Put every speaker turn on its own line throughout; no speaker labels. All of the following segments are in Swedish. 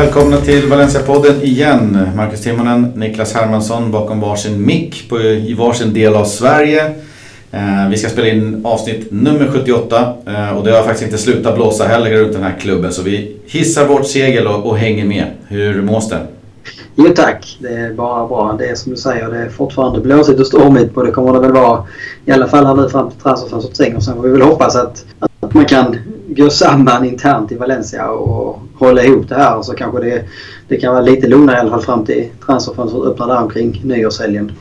Välkomna till Valencia-podden igen. Marcus Timonen, Niklas Hermansson bakom varsin mick på, i varsin del av Sverige. Eh, vi ska spela in avsnitt nummer 78 eh, och det har faktiskt inte slutat blåsa heller runt den här klubben så vi hissar vårt segel och, och hänger med. Hur mås det?
Jo tack, det är bara bra. Det är som du säger, det är fortfarande blåsigt och stormigt och det kommer det väl vara i alla fall här nu fram till transferfönstret stänger. Sen får vi väl hoppas att, att man kan gå samman internt i Valencia och hålla ihop det här. Och så kanske det, det kan vara lite lugnare i alla fall fram till transferfönstret öppnar där omkring nyårshelgen.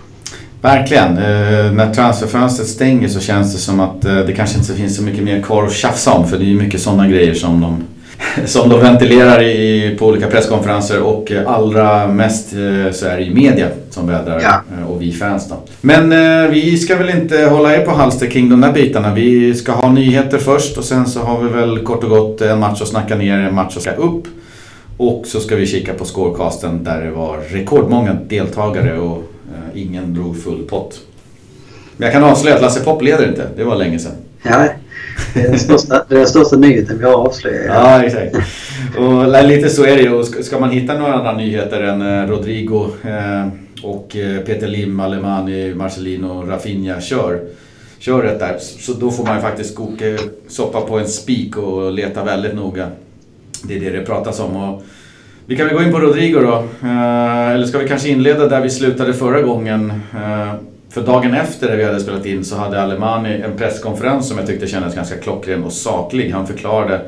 Verkligen. Eh, när transferfönstret stänger så känns det som att eh, det kanske inte finns så mycket mer kvar att tjafsa om. För det är ju mycket sådana grejer som de, som de ventilerar i, på olika presskonferenser. Och allra mest eh, så är det ju media som vädrar
Ja.
eh, och vi fans då. Men eh, vi ska väl inte hålla er på halster kring de där bitarna. Vi ska ha nyheter först och sen så har vi väl kort och gott en match att snacka ner, en match att ska upp. Och så ska vi kika på scorecasten där det var rekordmånga deltagare och ingen drog full pott. Men jag kan avslöja att Lasse Popp leder inte. Det var länge sedan.
Ja, det är den största, den största nyheten vi har avslöjat.
Ja, exakt. Och lite så är det ju. Ska- man hitta några andra nyheter än eh, Rodrigo eh, och eh, Peter Lim, Alemani, Marcelino, Rafinha kör köret där. Så då får man ju faktiskt koka soppa på en spik och leta väldigt noga. Det är det det pratas om. Och vi kan väl gå in på Rodrigo då. Eller ska vi kanske inleda där vi slutade förra gången. För dagen efter det vi hade spelat in så hade Alemani en presskonferens som jag tyckte kändes ganska klockren och saklig. Han förklarade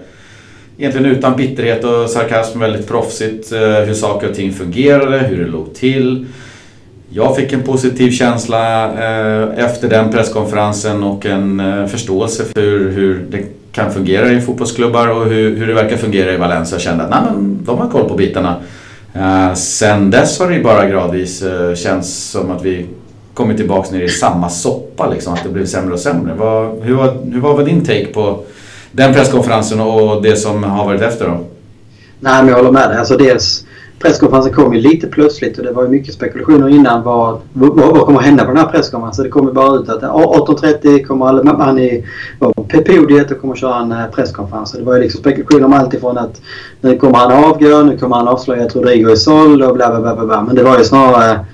egentligen utan bitterhet och sarkasm väldigt proffsigt eh, hur saker och ting fungerade, hur det låg till. Jag fick en positiv känsla eh, efter den presskonferensen och en eh, förståelse för hur, det kan fungera i fotbollsklubbar och hur, hur det verkar fungera i Valencia. Jag kände att nej, men, de har koll på bitarna. Sen dess har det ju bara gradvis känts som att vi kommit tillbaka ner i samma soppa. Liksom, att det blev sämre och sämre. Vad, hur, var, hur var din take på den presskonferensen och det som har varit efter då?
Nej, men jag håller med dig. Alltså dels, presskonferensen kom ju lite plötsligt och det var ju mycket spekulationer innan vad, vad, vad kommer att hända på den här presskonferensen. Det kom ju bara ut att 18.30 kommer Alemani i... på podiet och kommer köra en eh, presskonferens. Det var ju liksom spekulationer om allt ifrån att nu kommer han avgå, nu kommer han avslöja att Rodrigo är såld och bla bla. bla, bla. Men det var ju snarare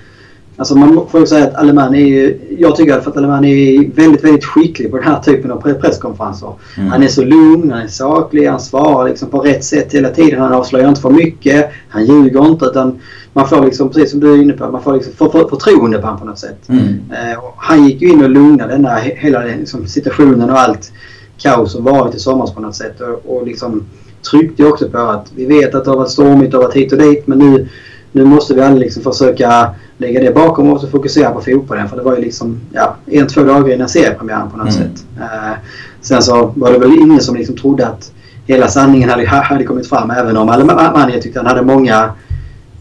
Alltså man får ju säga att Alemani är ju, jag tycker i alla fall att Alemani är väldigt, väldigt skicklig på den här typen av pre- presskonferenser.
Mm.
Han är så lugn, han är saklig, han svarar liksom på rätt sätt hela tiden. Han avslöjar inte för mycket, han ljuger inte utan man får liksom, precis som du är inne på, man får liksom för, för, förtroende på honom på något sätt.
Mm.
Eh, han gick ju in och lugnade den där, he- hela liksom, situationen och allt kaos som varit i somras på något sätt. Och, och liksom tryckte också på att vi vet att det har varit stormigt och varit hit och dit men nu, nu måste vi alla liksom försöka lägga det bakom oss och fokusera på fotbollen. För det var ju liksom ja, en, två dagar innan seriepremiären på något
Mm.
sätt. Eh, sen så var det väl ingen som liksom trodde att hela sanningen hade, hade kommit fram. Även om Alemani jag tyckte han hade många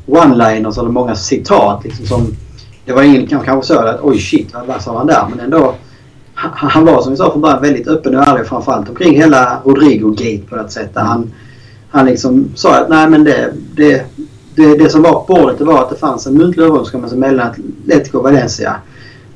one-liners eller många citat. Liksom, som, det var ingen kanske kanske så att oj shit vad, vad sa han där? Men ändå han, han var som vi sa från början väldigt öppen och ärlig framförallt omkring hela Rodrigo-gate på något sätt. Där han, han liksom sa att nej men det, det, det, det som var på bordet det var att det fanns en muntlig överenskommelse mellan Atletico och Valencia.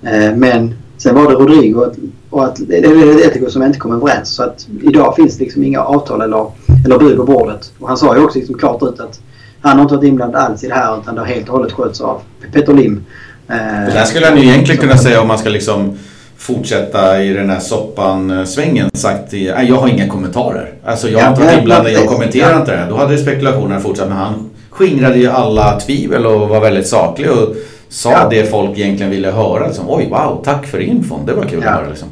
Eh, men sen var det Rodrigo och- att det är Atletico som inte kom överens. Så att idag finns det liksom inga avtal eller, eller bud på bordet. Och han sa ju också liksom klart ut att han har inte varit inblandad alls i det här utan det har helt och hållet skötts av Peter Lim. Eh,
Det där skulle han ju egentligen kunna säga om man ska liksom fortsätta i den här soppan-svängen sagt i, "Nej, jag har inga kommentarer. Alltså jag har inte varit inblandad, jag kommenterar inte det här. Då hade spekulationerna fortsatt men han skingrade ju alla tvivel och var väldigt saklig och sa
Ja.
det folk egentligen ville höra. Liksom, Oj, wow, tack för infon. Det var kul
Ja.
att höra liksom.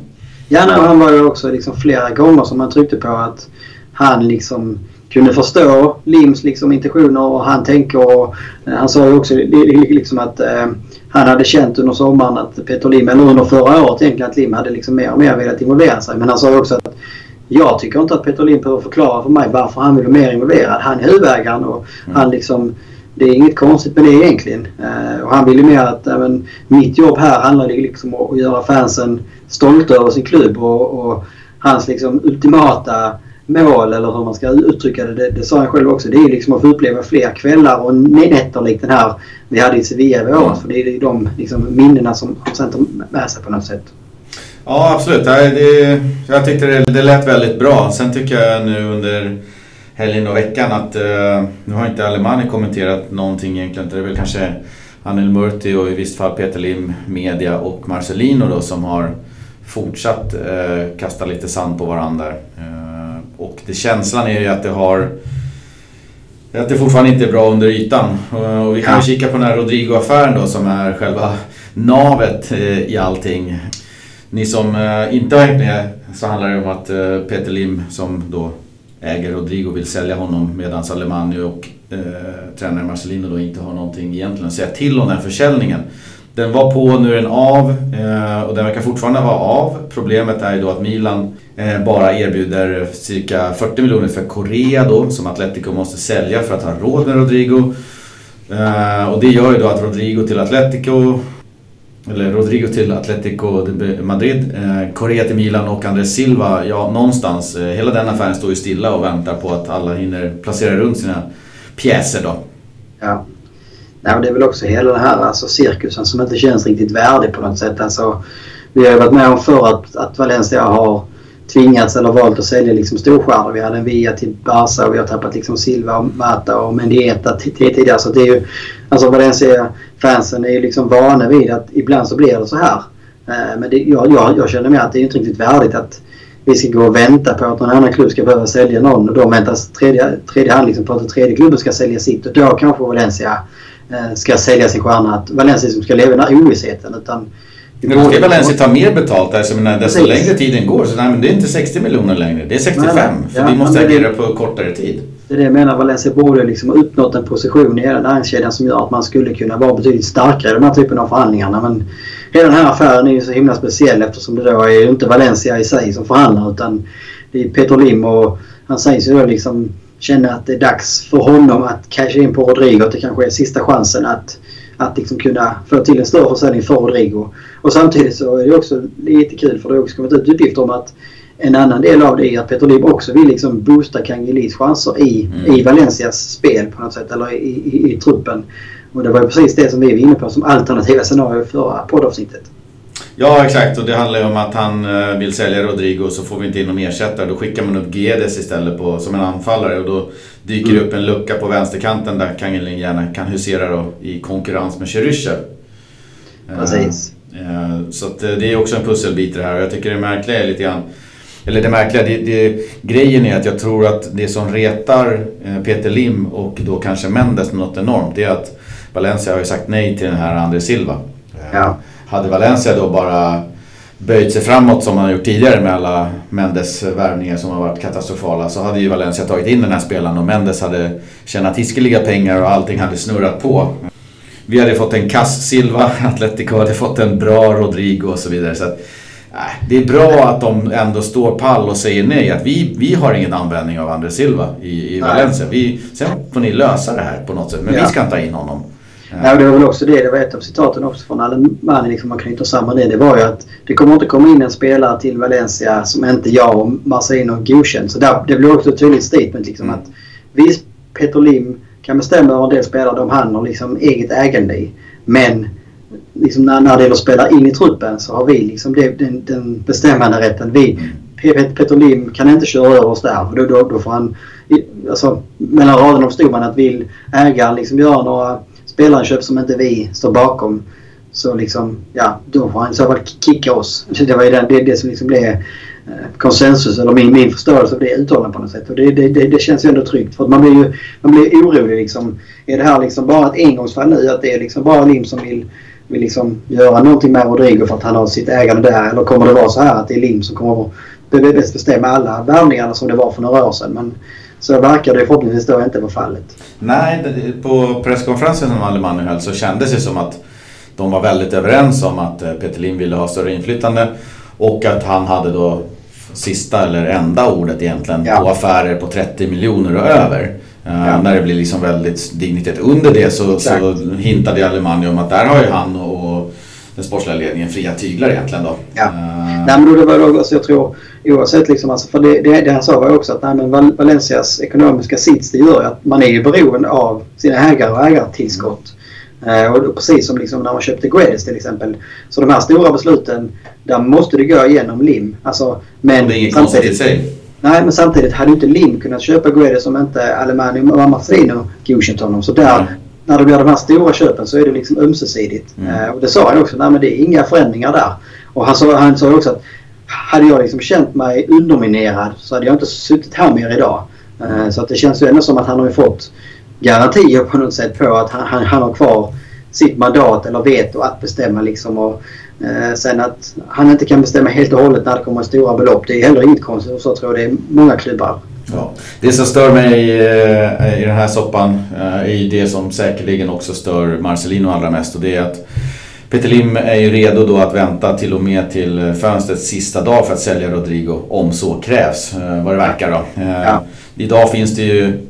Ja, nej, han var ju också liksom flera gånger som man tryckte på att han liksom kunde förstå Lims liksom intentioner och han tänker och eh, han sa ju också li- li- liksom att eh, han hade känt under sommaren att Peter Lim, eller under förra året egentligen, att Lim hade liksom mer och mer velat involvera sig. Men han sa ju också att jag tycker inte att Peter Lim behöver förklara för mig varför han vill vara mer involverad. Han är huvudägaren och
Mm.
han liksom det är inget konstigt med det egentligen. Eh, och han vill ju mer att men, mitt jobb här handlar liksom om att göra fansen stolta över sin klubb och, och hans liksom ultimata mål eller hur man ska uttrycka det, det, det sa han själv också. Det är liksom att få uppleva fler kvällar och nätter likt den här vi hade i Sevilla i våras. För det är de liksom, minnena som han sen tar med sig på något sätt.
Ja, absolut. Det, jag tyckte det, det lät väldigt bra. Sen tycker jag nu under helgen och veckan att uh, nu har inte Alemani kommenterat någonting egentligen. Det är väl kanske Anel Murti och i visst fall Peter Lim, Media och Marcelino då som har fortsatt uh, kasta lite sand på varandra. Uh, och det, känslan är ju att det har att det fortfarande inte är bra under ytan. Och vi kan ja. kika på den här Rodrigo-affären då som är själva navet i allting. Ni som eh, inte har hängt med så handlar det om att eh, Peter Lim som då äger Rodrigo vill sälja honom medan Alemani och eh, tränare Marcelino då inte har någonting egentligen att säga till om den försäljningen. Den var på, nu är den av eh, och den verkar fortfarande vara av. Problemet är ju då att Milan eh, bara erbjuder cirka 40 miljoner för Korea då som Atletico måste sälja för att ha råd med Rodrigo. Eh, och det gör ju då att Rodrigo till Atletico eller Rodrigo till Atletico Madrid, eh, Correa till Milan och Andrés Silva, ja någonstans. Eh, hela den affären står ju stilla och väntar på att alla hinner placera runt sina pjäser då.
Ja. Nej, det är väl också hela den här alltså, cirkusen som inte känns riktigt värdig på något sätt. Alltså, vi har ju varit med om förr att, att Valencia har tvingats eller valt att sälja liksom storstjärnor. Vi hade en Via till Barca och vi har tappat liksom Silva och Mata och Mendieta tidigare. Så det är ju, alltså Valencia-fansen är ju liksom vana vid att ibland så blir det så här. Eh, men det, jag, jag, jag känner mig att det är inte riktigt värdigt att vi ska gå och vänta på att någon annan klubb ska behöva sälja någon och då väntas tredje, tredje hand liksom på att den tredje klubben ska sälja sitt och då kanske Valencia eh, ska sälja sin stjärna. Att Valencia som ska leva i den här ovissheten. Utan
nu ska Valencia ta mer betalt där, så menar, desto Precis. längre tiden går. Så nej, men det är inte 60 miljoner längre, det är 65. Nej, för ja, vi måste agera på kortare tid.
Det är det jag menar. Valencia borde liksom ha uppnått en position i hela näringskedjan som gör att man skulle kunna vara betydligt starkare i den här typen av förhandlingarna. Men hela den här affären är ju så himla speciell eftersom det då är inte Valencia i sig som förhandlar utan det är Peter Lim och han sägs ju då liksom känna att det är dags för honom att casha in på Rodrigo. Att det kanske är sista chansen att att liksom kunna få till en större försäljning för Rodrigo. Och samtidigt så är det också lite kul för det har också kommit ut uppgifter om att en annan del av det är att Peter Lim också vill liksom boosta Kangelis chanser i, mm. i Valencias spel på något sätt eller i, i, i, truppen. Och det var ju precis det som vi var inne på som alternativa scenario förra poddavsnittet.
Ja exakt och det handlar ju om att han eh, vill sälja Rodrigo så får vi inte in någon ersättare. Då skickar man upp Gedes istället på, som en anfallare och då dyker det mm. upp en lucka på vänsterkanten där Kangelin gärna kan husera då, i konkurrens med Cheryshev.
Precis.
Uh, så det är också en pusselbit det här och jag tycker det märkliga är lite grann eller det märkliga, det, det, grejen är att jag tror att det som retar Peter Lim och då kanske Mendes något enormt det är att Valencia har ju sagt nej till den här André Silva.
Ja.
Hade Valencia då bara böjt sig framåt som man har gjort tidigare med alla Mendes värvningar som har varit katastrofala så hade ju Valencia tagit in den här spelaren och Mendes hade tjänat hiskeliga pengar och allting hade snurrat på. Vi hade fått en kass Silva, Atletico hade fått en bra Rodrigo och så vidare. Så att, äh, det är bra att de ändå står pall och säger nej. Att vi, vi har ingen användning av André Silva i, i Valencia. Vi, sen får ni lösa det här på något sätt. Men ja. vi ska inte ta in honom.
Ja. det var väl också det. Det var ett av citaten också från Alemani. Liksom man knyter samman det. Det var ju att det kommer inte komma in en spelare till Valencia som inte jag och Marcelino godkänt. Så där, det blir också ett tydligt statement. Liksom, mm. att vi, Peter Lim, kan bestämma över en del spelare de han har liksom eget ägande i. Men liksom när, när det gäller att spela in i truppen så har vi liksom det, den, den bestämmande rätten. Vi, mm. Peter Lim kan inte köra över oss där. För då, då, då får han... Alltså, mellan raderna förstod man att vill ägaren liksom göra några spelarköp som inte vi står bakom så liksom, ja, då får han i så fall kicka oss. Det var ju det, det, det som liksom blev eh, konsensus eller min, min förståelse av det uttalandet på något sätt. Och det, det, det, det, känns ju ändå tryggt. För man blir ju man blir orolig liksom. Är det här liksom bara ett engångsfall nu? Att det är liksom bara Lim som vill, vill liksom göra någonting med Rodrigo för att han har sitt ägande där? Eller kommer det vara så här att det är Lim som kommer att bäst bestämma alla värvningarna som det var för några år sedan? Men så verkar det förhoppningsvis då inte vara fallet.
Nej, på presskonferensen som Alemani höll så kändes det som att de var väldigt överens om att eh, Peter Lim ville ha större inflytande och att han hade då sista eller enda ordet egentligen ja. på affärer på 30 miljoner och över. Eh, ja. när det blir liksom väldigt dignitet under det så, så hintade Alemani om att där har ju han och den sportsliga ledningen fria tyglar egentligen då.
Ja. Uh, nej men det var alltså, jag tror oavsett liksom, alltså, för det, det, det han sa var också att nej, men Valencias ekonomiska sits det gör att man är ju beroende av sina ägare och ägartillskott. Uh, och precis som liksom när man köpte Guedes till exempel. Så de här stora besluten, där måste det gå igenom LIM. Alltså,
men det är inget konstigt i sig.
Nej, men samtidigt hade ju inte Lim kunnat köpa Guedes som inte Alemani och Marcelino godkänt honom. Så där, mm. När det blir de här stora köpen så är det liksom ömsesidigt. Mm. Uh, och det sa han också. Nej, men det är inga förändringar där. Och han sa, han sa också att hade jag liksom känt mig underminerad så hade jag inte suttit här mer idag. Uh, så att det känns ju ändå som att han har fått garantier på något sätt på att han, han, han har kvar sitt mandat eller veto att bestämma liksom. Och, eh, sen att han inte kan bestämma helt och hållet när det kommer stora belopp. Det är heller inget konstigt och så tror jag det är många klubbar.
Ja. Det som stör mig eh, i den här soppan eh, är ju det som säkerligen också stör Marcelino allra mest och det är att Peter Lim är ju redo då att vänta till och med till fönstrets sista dag för att sälja Rodrigo om så krävs. Eh, vad det verkar då. Ja. Idag finns det ju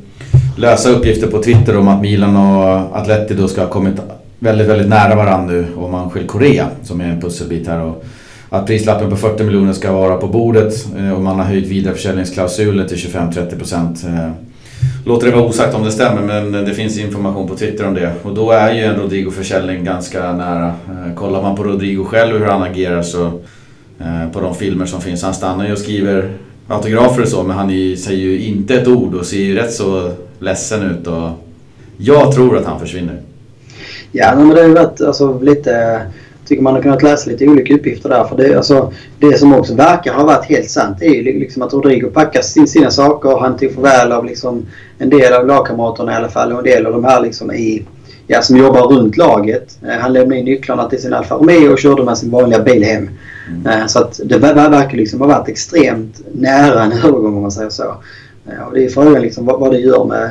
lösa uppgifter på Twitter om att Milan och Atleti då ska ha kommit väldigt, väldigt nära varandra nu om man skiljer Korea som är en pusselbit här. Och att prislappen på 40 miljoner ska vara på bordet eh, och man har höjt vidareförsäljningsklausulen till 25-30%. Eh, låter det vara osagt om det stämmer men eh, det finns information på Twitter om det. Och då är ju en Rodrigo-försäljning ganska nära. Kollar man på Rodrigo själv hur han agerar så på de filmer som finns. Han stannar ju och skriver autografer och så men han säger ju inte ett ord och ser ju rätt så ledsen ut. Och jag tror att han försvinner.
Ja, men det har ju varit alltså, lite tycker man har kunnat läsa lite olika uppgifter där. För det, alltså, det som också verkar ha varit helt sant är ju liksom att Rodrigo packar sin, sina saker. Han tog farväl av liksom en del av lagkamraterna i alla fall och en del av de här liksom i, ja, som jobbar runt laget. Eh, han lämnade in nycklarna till sin Alfa Romeo och körde med sin vanliga bil hem. Mm. Eh, så att det verkar liksom ha varit extremt nära en övergång om man säger så. Eh, och det är frågan liksom vad, vad det gör med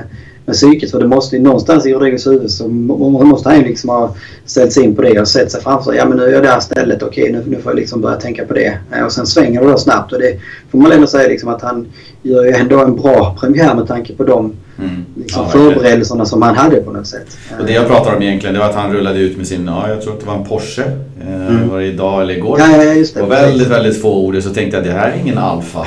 med psyket. För det måste ju någonstans i Rodrigos huvud så måste han ju liksom ha ställt sig in på det och sett sig framför sig. Ja men nu är jag där stället. Okej nu, nu får jag liksom börja tänka på det. Eh, och sen svänger det då snabbt. Och det får man ändå säga liksom att han gör ju ändå en bra premiär med tanke på de mm. liksom ja, förberedelserna som han hade på något sätt.
Och det jag pratar om egentligen det var att han rullade ut med sin, ja jag tror att det var en Porsche. Eh, mm. Var det idag eller igår?
Ja, ja, just det.
Och väldigt, väldigt få ord så tänkte jag att det här är ingen alfa.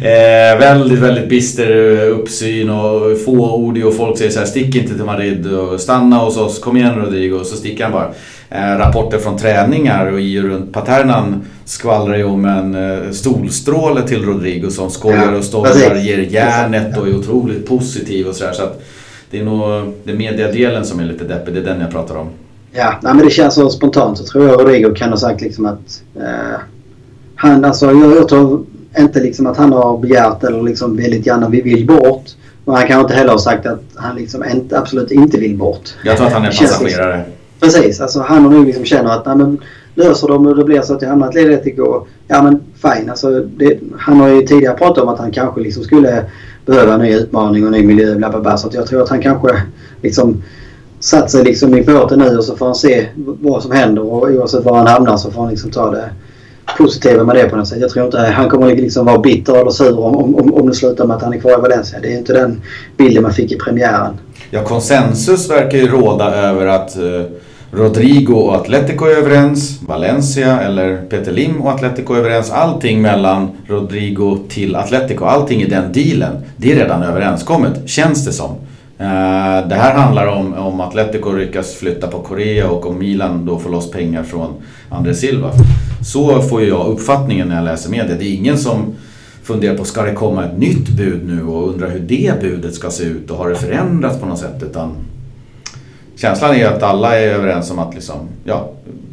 eh, väldigt, väldigt bister uppsyn och fåordig och folk säger så här stick inte till Madrid och stanna hos oss, kom igen Rodrigo. Och så sticker han bara. Eh, rapporter från träningar och i och runt Paternan skvallrar ju om en eh, stolstråle till Rodrigo som skojar och stollar, ger järnet och är otroligt positiv och sådär. Så att det är nog det mediadelen som är lite deppig, det är den jag pratar om.
Ja, nej, men det känns så spontant så tror jag Rodrigo kan ha sagt liksom att eh, han, alltså jag, jag tror inte liksom att han har begärt eller liksom väldigt gärna vill bort. Men han kan inte heller ha sagt att han liksom inte, absolut inte vill bort.
Jag tror att han är passagerare.
Precis, alltså han har nog liksom känner att nej, men, löser de och det blir så att jag hamnar i Atletico. Ja men fine. Alltså, det, han har ju tidigare pratat om att han kanske liksom skulle behöva en ny utmaning och en ny miljö. Bla, bla, bla. Så jag tror att han kanske liksom satt sig liksom i båten nu och så får han se vad som händer och oavsett var han hamnar så får han liksom ta det positiva med det på något sätt. Jag tror inte han kommer liksom vara bitter eller sur om, om, om det slutar med att han är kvar i Valencia. Det är inte den bilden man fick i premiären.
Ja, konsensus verkar ju råda över att uh, Rodrigo och Atletico är överens, Valencia eller Peter Lim och Atletico är överens. Allting mellan Rodrigo till Atletico, allting i den dealen, det är redan överenskommet, känns det som. Eh, det här handlar om, om Atletico lyckas flytta på Korea och om Milan då får loss pengar från André Silva. Så får ju jag uppfattningen när jag läser media. Det är ingen som funderar på ska det komma ett nytt bud nu och undrar hur det budet ska se ut och har det förändrats på något sätt. Utan känslan är att alla är överens om att liksom, ja,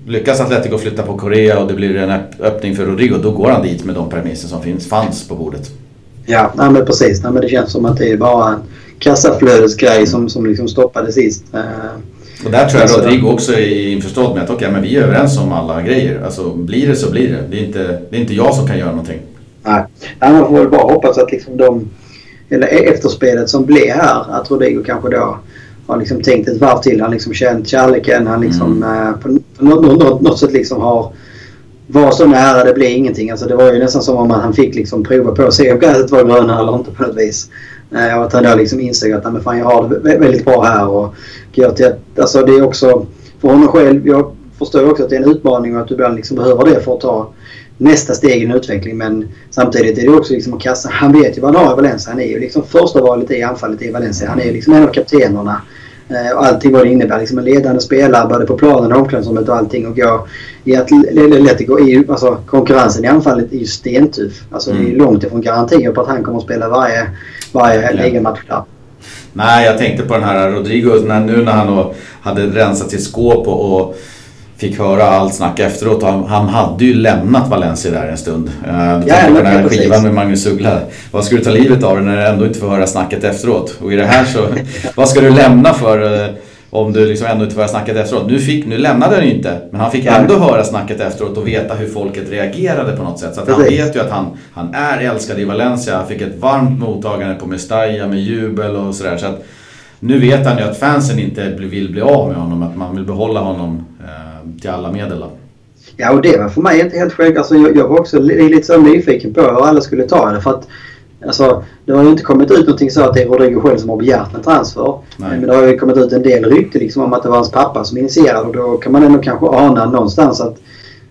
lyckas Atletico flytta på Korea och det blir en öppning för Rodrigo, då går han dit med de premisser som finns, fanns på bordet.
Ja, nej, men precis. Nej, men det känns som att det är bara en kassaflödesgrej som, som liksom stoppade sist.
Och där tror jag alltså, Rodrigo också är införstådd med att okay, men vi är överens om alla grejer. Alltså blir det så blir det. Det är inte, det är inte jag som kan göra någonting.
Nej, man får väl bara hoppas att liksom de, eller efterspelet som blev här, att Rodrigo kanske då har liksom tänkt ett varv till. Han liksom känt kärleken. Han liksom mm. eh, på något, något, något sätt liksom har var så nära det blev ingenting. Alltså det var ju nästan som om han fick liksom prova på att se om gräset var grönare eller inte på något vis. Eh, och att han då liksom insåg att men fan, jag har det väldigt bra här. Och gör till att, alltså det är också för honom själv. Jag förstår också att det är en utmaning och att du ibland liksom behöver det för att ta nästa steg i en utveckling. Men samtidigt är det också liksom att kasta. Han vet ju vad han har i Valencia. Han är ju liksom första valet i anfallet i Valencia. Han är ju liksom en av kaptenerna. Eh, och allting vad det innebär. Liksom en ledande spelare både på planen och omklädningsrummet och allting. Och jag, i Atletico är ju, alltså konkurrensen i anfallet är ju stentuff. Alltså mm. det är mm. långt ifrån garantier på att han kommer att spela varje, varje ja. ligamatch där.
Nej, jag tänkte på den här Rodrigo när, nu när han hade rensat sitt skåp och, och fick höra allt snack efteråt. Han, han hade ju lämnat Valencia där en stund. Uh, du ja, på den här skivan med Magnus Uggla. Vad ska du ta livet av när du ändå inte får höra snacket efteråt? Och i det här så, vad ska du lämna för? Uh, om du liksom ändå inte får höra snacket efteråt. Nu, fick, nu lämnade han ju inte, men han fick ändå höra snacket efteråt och veta hur folket reagerade på något sätt. Så att han vet ju att han, han är älskad i Valencia. Han fick ett varmt mottagande på Mestalla med jubel och sådär. Så att nu vet han ju att fansen inte vill bli av med honom, att man vill behålla honom eh, till alla medel. Då.
Ja, och det var för mig inte helt självklart. Alltså, jag, jag var också lite så nyfiken på hur alla skulle ta det. För att Alltså, det har ju inte kommit ut någonting så att det är Rodrigo själv som har begärt en transfer. Nej. Men det har ju kommit ut en del rykte liksom om att det var hans pappa som initierade och då kan man ändå kanske ana någonstans att,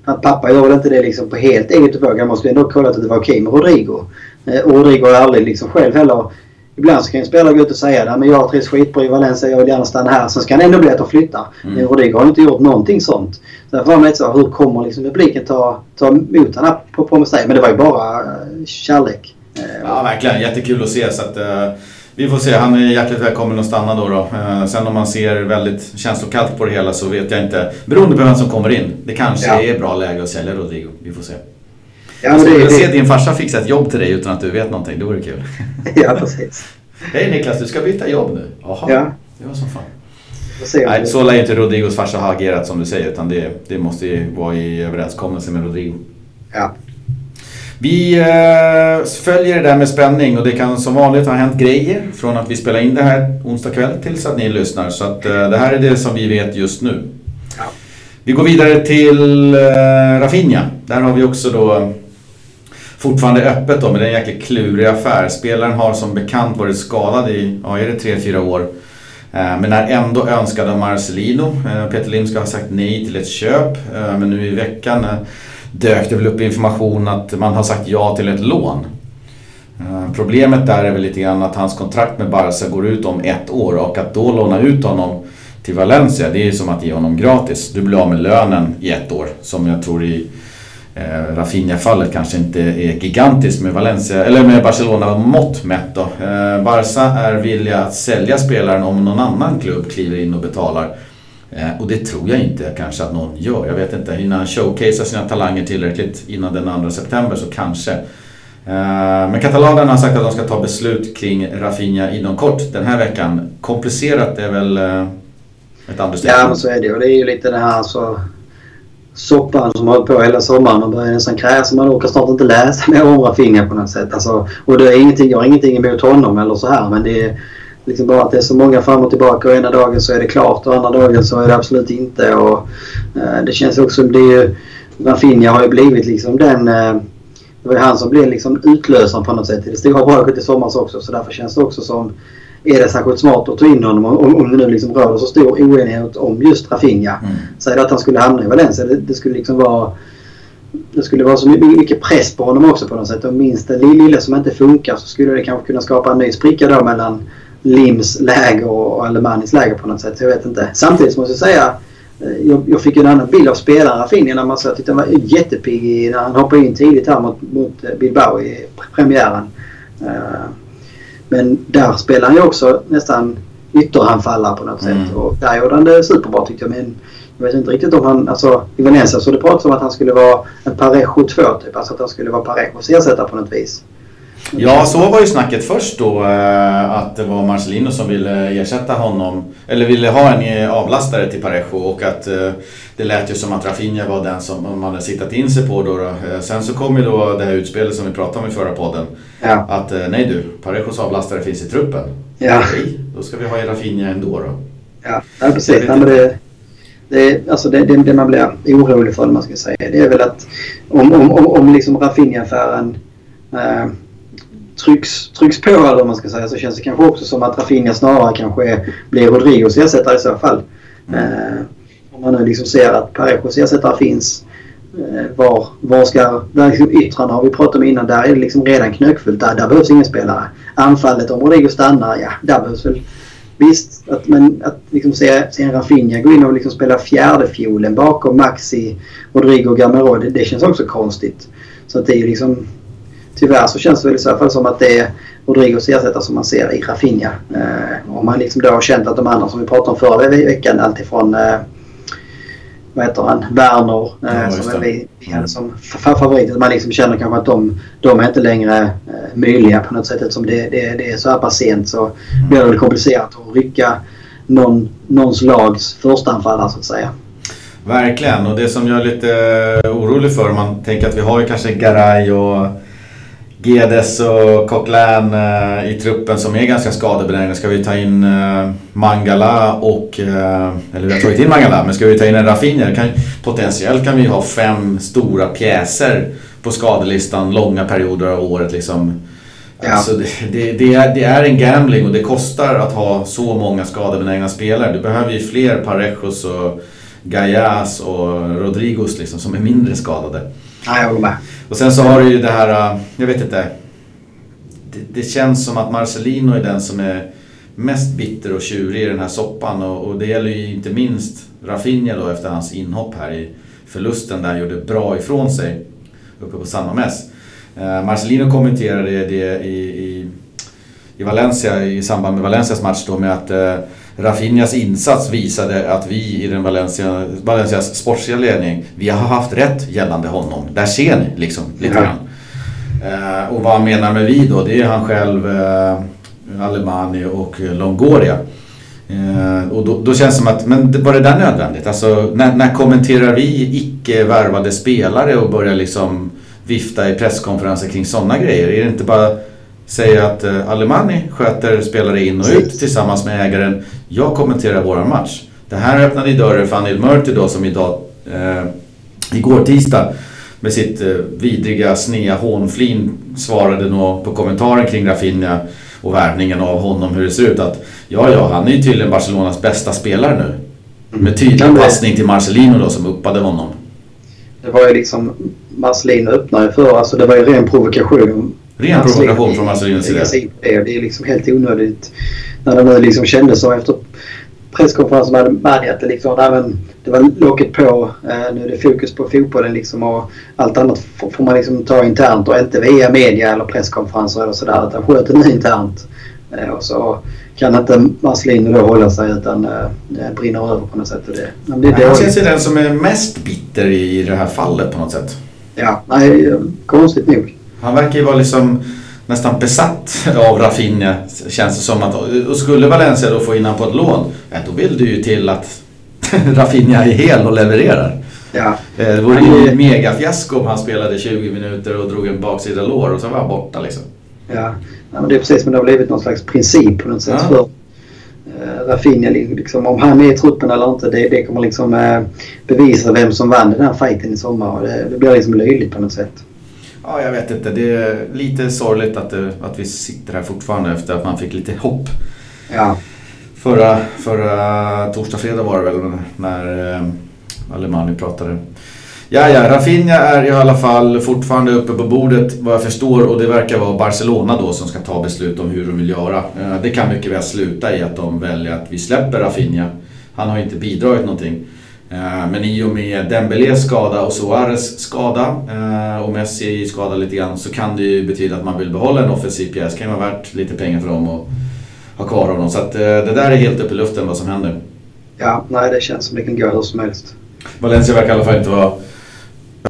att pappa väl inte det liksom på helt eget bevåg. Han måste ju ändå kolla att det var okej med Rodrigo. Eh, och Rodrigo har aldrig liksom själv heller Ibland så kan en spelare gå ut och säga att jag trivs skitbra i Valencia, jag vill gärna stanna här. Sen ska han ändå bli att de flyttar. Mm. Men Rodrigo har inte gjort någonting sånt. Så därför var man lite så, hur kommer liksom publiken ta, ta emot honom på, på Mestalla? Men det var ju bara eh, kärlek.
Eh, ja, verkligen. Jättekul att se. Så att, uh, vi får se. Han är hjärtligt välkommen att stanna då. då. Uh, sen om man ser väldigt känslokallt på det hela så vet jag inte. Beroende på vem som kommer in. Det kanske ja. är bra läge att sälja Rodrigo. Vi får se. Ja, jag skulle se din farsa fixa ett jobb till dig utan att du vet någonting. Det vore kul.
ja, precis.
Hej Niklas, du ska byta jobb nu? Jaha, ja. det var som fan. Nej, så lär inte Rodrigos farsa ha agerat som du säger utan det, det måste ju vara i överenskommelse med Rodrigo.
Ja.
Vi eh, följer det där med spänning och det kan som vanligt ha hänt grejer från att vi spelar in det här onsdag kväll tills att ni lyssnar. Så att eh, det här är det som vi vet just nu. Ja. Vi går vidare till eh, Rafinha. Där har vi också då fortfarande öppet då, men det är en jäkligt klurig affär. Spelaren har som bekant varit skadad i, ja är det 3-4 år. Eh, men är ändå önskad av Marcelino. Eh, Peter Lim ska ha sagt nej till ett köp. Eh, men nu i veckan dök det väl upp information att man har sagt ja till ett lån. Problemet där är väl lite grann att hans kontrakt med Barca går ut om ett år och att då låna ut honom till Valencia det är ju som att ge honom gratis. Du blir av med lönen i ett år som jag tror i eh, Rafinha-fallet kanske inte är gigantiskt med Valencia eller med Barcelona mått mätt då. Eh, Barca är villiga att sälja spelaren om någon annan klubb kliver in och betalar. Eh, och det tror jag inte kanske att någon gör. Jag vet inte, innan han showcasear sina talanger tillräckligt innan den 2 september så kanske. Eh, men katalanerna har sagt att de ska ta beslut kring Rafinha inom kort den här veckan. Komplicerat är väl eh, ett understatement.
Ja, men så är det. Och det är ju lite den här alltså, soppan som har hållit på hela sommaren. Man börjar nästan kräsa. Man orkar snart inte läsa mer om fingrar på något sätt. Alltså, och det är ingenting, jag har ingenting emot honom eller så här. Men det är liksom bara att det är så många fram och tillbaka och ena dagen så är det klart och andra dagen så är det absolut inte. Och, eh, det känns också som det är ju... Rafinha har ju blivit liksom den... Eh, det var ju han som blev liksom utlösaren på något sätt i det stora bråket i somras också. Så därför känns det också som... Är det särskilt smart att ta in honom om, om det nu liksom råder så stor oenighet om just Rafinha. Mm. Säg att han skulle hamna i Valencia. Det, det skulle liksom vara det skulle vara så mycket press på honom också på något sätt. Och minst det lilla som inte funkar så skulle det kanske kunna skapa en ny spricka då mellan Lims läge och Alemanis läge på något sätt. Jag vet inte. Samtidigt måste jag säga eh, jag, jag fick en annan bild av spelaren Rafinha när man såg att han var jättepigg när han hoppade in tidigt här mot, mot eh, Bilbao i premiären. Uh, men där spelar han ju också nästan ytteranfallare på något mm. sätt. Och där gjorde han det superbra tyckte jag. Men jag vet inte riktigt om han... Alltså i Valencia så det pratades om att han skulle vara en Parejo 2 typ. Alltså att han skulle vara Parejos ersättare på något vis.
Ja, så var ju snacket först då. Eh, att det var Marcelino som ville ersätta honom. Eller ville ha en eh, avlastare till Parejo. Och att eh, det lät ju som att Rafinha var den som man hade siktat in sig på då. då. Sen så kom ju då det här utspelet som vi pratade om i förra podden. Ja. Att nej du, Parejos avlastare finns i truppen. Ja. Okej, då ska vi ha Rafinha ändå då.
Ja, ja precis. Nej, men det, det, alltså det, det, det man blir orolig för, man ska säga, det är väl att om, om, om, om liksom Rafinha-affären eh, trycks, trycks på eller vad man ska säga så känns det kanske också som att Rafinha snarare kanske blir Rodrigos ersättare i så fall. Mm. Eh, man nu liksom ser att Parejos ersättare finns. Eh, var, var ska... Där liksom yttrarna har vi pratat om innan. Där är det liksom redan knökfullt. Där, där behövs ingen spelare. Anfallet om Rodrigo stannar, ja, där behövs väl visst, att, men att liksom se, se en Rafinha gå in och liksom spela fjärdefiolen bakom Maxi, Rodrigo Gamero, det, det känns också konstigt. Så att det är ju liksom... Tyvärr så känns det väl i så fall som att det är Rodrigos ersättare som man ser i Rafinha. Eh, om man liksom då har känt att de andra som vi pratade om förra veckan, alltifrån eh, vad heter han, Werner eh,
Ja,
som vi, vi hade som fa- favorit. Man liksom känner kanske att de, de är inte längre eh, möjliga på något sätt. Eftersom det, det, det är så här pass sent så blir det komplicerat att rycka någon, någons lags förstaanfallare så att säga.
Verkligen, och det som jag är lite orolig för man tänker att vi har ju kanske Garay och Gedes och Coquelin eh, i truppen som är ganska skadebenägna. Ska vi ta in eh, Mangala och... Eh, eller vi har tagit in Mangala, men ska vi ta in en Rafinha? Kan, potentiellt kan vi ha fem stora pjäser på skadelistan långa perioder av året liksom.
Ja.
Alltså det, det, det, är, det är en gambling och det kostar att ha så många skadebenägna spelare. Du behöver ju fler Parejos och Gallas och Rodrigos liksom, som är mindre skadade.
Nej, jag håller med.
Och sen så har du ju det här, äh, jag vet inte. Det, det känns som att Marcelino är den som är mest bitter och tjurig i den här soppan. Och, och det gäller ju inte minst Rafinha då efter hans inhopp här i förlusten där han gjorde bra ifrån sig uppe på San mäss. Eh, äh, Marcelino kommenterade det i, i, i Valencia i samband med Valencias match då med att eh, Rafinhas insats visade att vi i den Valencia, Valencias sportsliga ledning, vi har haft rätt gällande honom. Där ser ni liksom lite grann. Eh, och vad han menar med vi då, det är han själv, eh, Alemani och Longoria. Eh, och då, då känns det som att, men var det där nödvändigt? Alltså när, när kommenterar vi icke värvade spelare och börjar liksom vifta i presskonferenser kring sådana grejer? Är det inte bara säga att eh, Alemani sköter spelare in och ut tillsammans med ägaren. Jag kommenterar våran match. Det här öppnade ju dörren för Anil Murti då som idag, eh, igår tisdag med sitt eh, vidriga snea hånflin svarade nog på kommentaren kring Rafinha och värvningen av honom hur det ser ut att ja, ja, han är ju tydligen Barcelonas bästa spelare nu. Med tydlig passning till Marcelino då som uppade honom.
Det var ju liksom Marcelino öppnade för, alltså det var ju ren provokation.
Ren provokation från Marcelinos sida.
Det är liksom helt onödigt. När det nu liksom kändes så efter presskonferensen med Madi att det liksom, men det var locket på. Eh, nu är det fokus på fotbollen liksom och allt annat får, man liksom ta internt och inte via media eller presskonferenser eller sådär utan sköt det nu internt. Eh, och så kan inte Marcelino då hålla sig utan eh, det brinner över på något sätt. Och det, det, det
Han känns ju den som är mest bitter i det här fallet på något sätt.
Ja, nej, konstigt nog.
Han verkar ju vara liksom nästan besatt av Rafinha känns det som. Att, och skulle Valencia då få in han på ett lån, ja, då vill det ju till att Rafinha är hel och levererar.
Ja,
Eh, Det vore ju ett megafiasko om han spelade 20 minuter och drog en baksida lår och så var han borta liksom.
ja. ja men det är precis som det har blivit någon slags princip på något sätt
Ja.
för uh, Rafinha. Liksom, om han är i truppen eller inte, det, det kommer liksom eh, bevisa vem som vann den här fighten i sommar. Det, det blir liksom löjligt på något sätt.
Ja, jag vet inte. Det är lite sorgligt att, det, att vi sitter här fortfarande efter att man fick lite hopp.
Ja,
Förra, förra torsdag, fredag var det väl när eh, Alemani pratade. Ja, ja, Rafinha är i alla fall fortfarande uppe på bordet vad jag förstår och det verkar vara Barcelona då som ska ta beslut om hur de vill göra. Eh, Det kan mycket väl sluta i att de väljer att vi släpper Rafinha. Han har inte bidragit någonting. Eh, Men i och med Dembélés skada och Suarez skada eh, och Messi skada lite grann så kan det ju betyda att man vill behålla en offensiv pjäs. Det kan ju vara värt lite pengar för dem att ha kvar honom. Så att eh, det där är helt upp i luften vad som händer.
ja nej, det känns som det kan gå hur som helst.
Valencia verkar i alla fall inte vara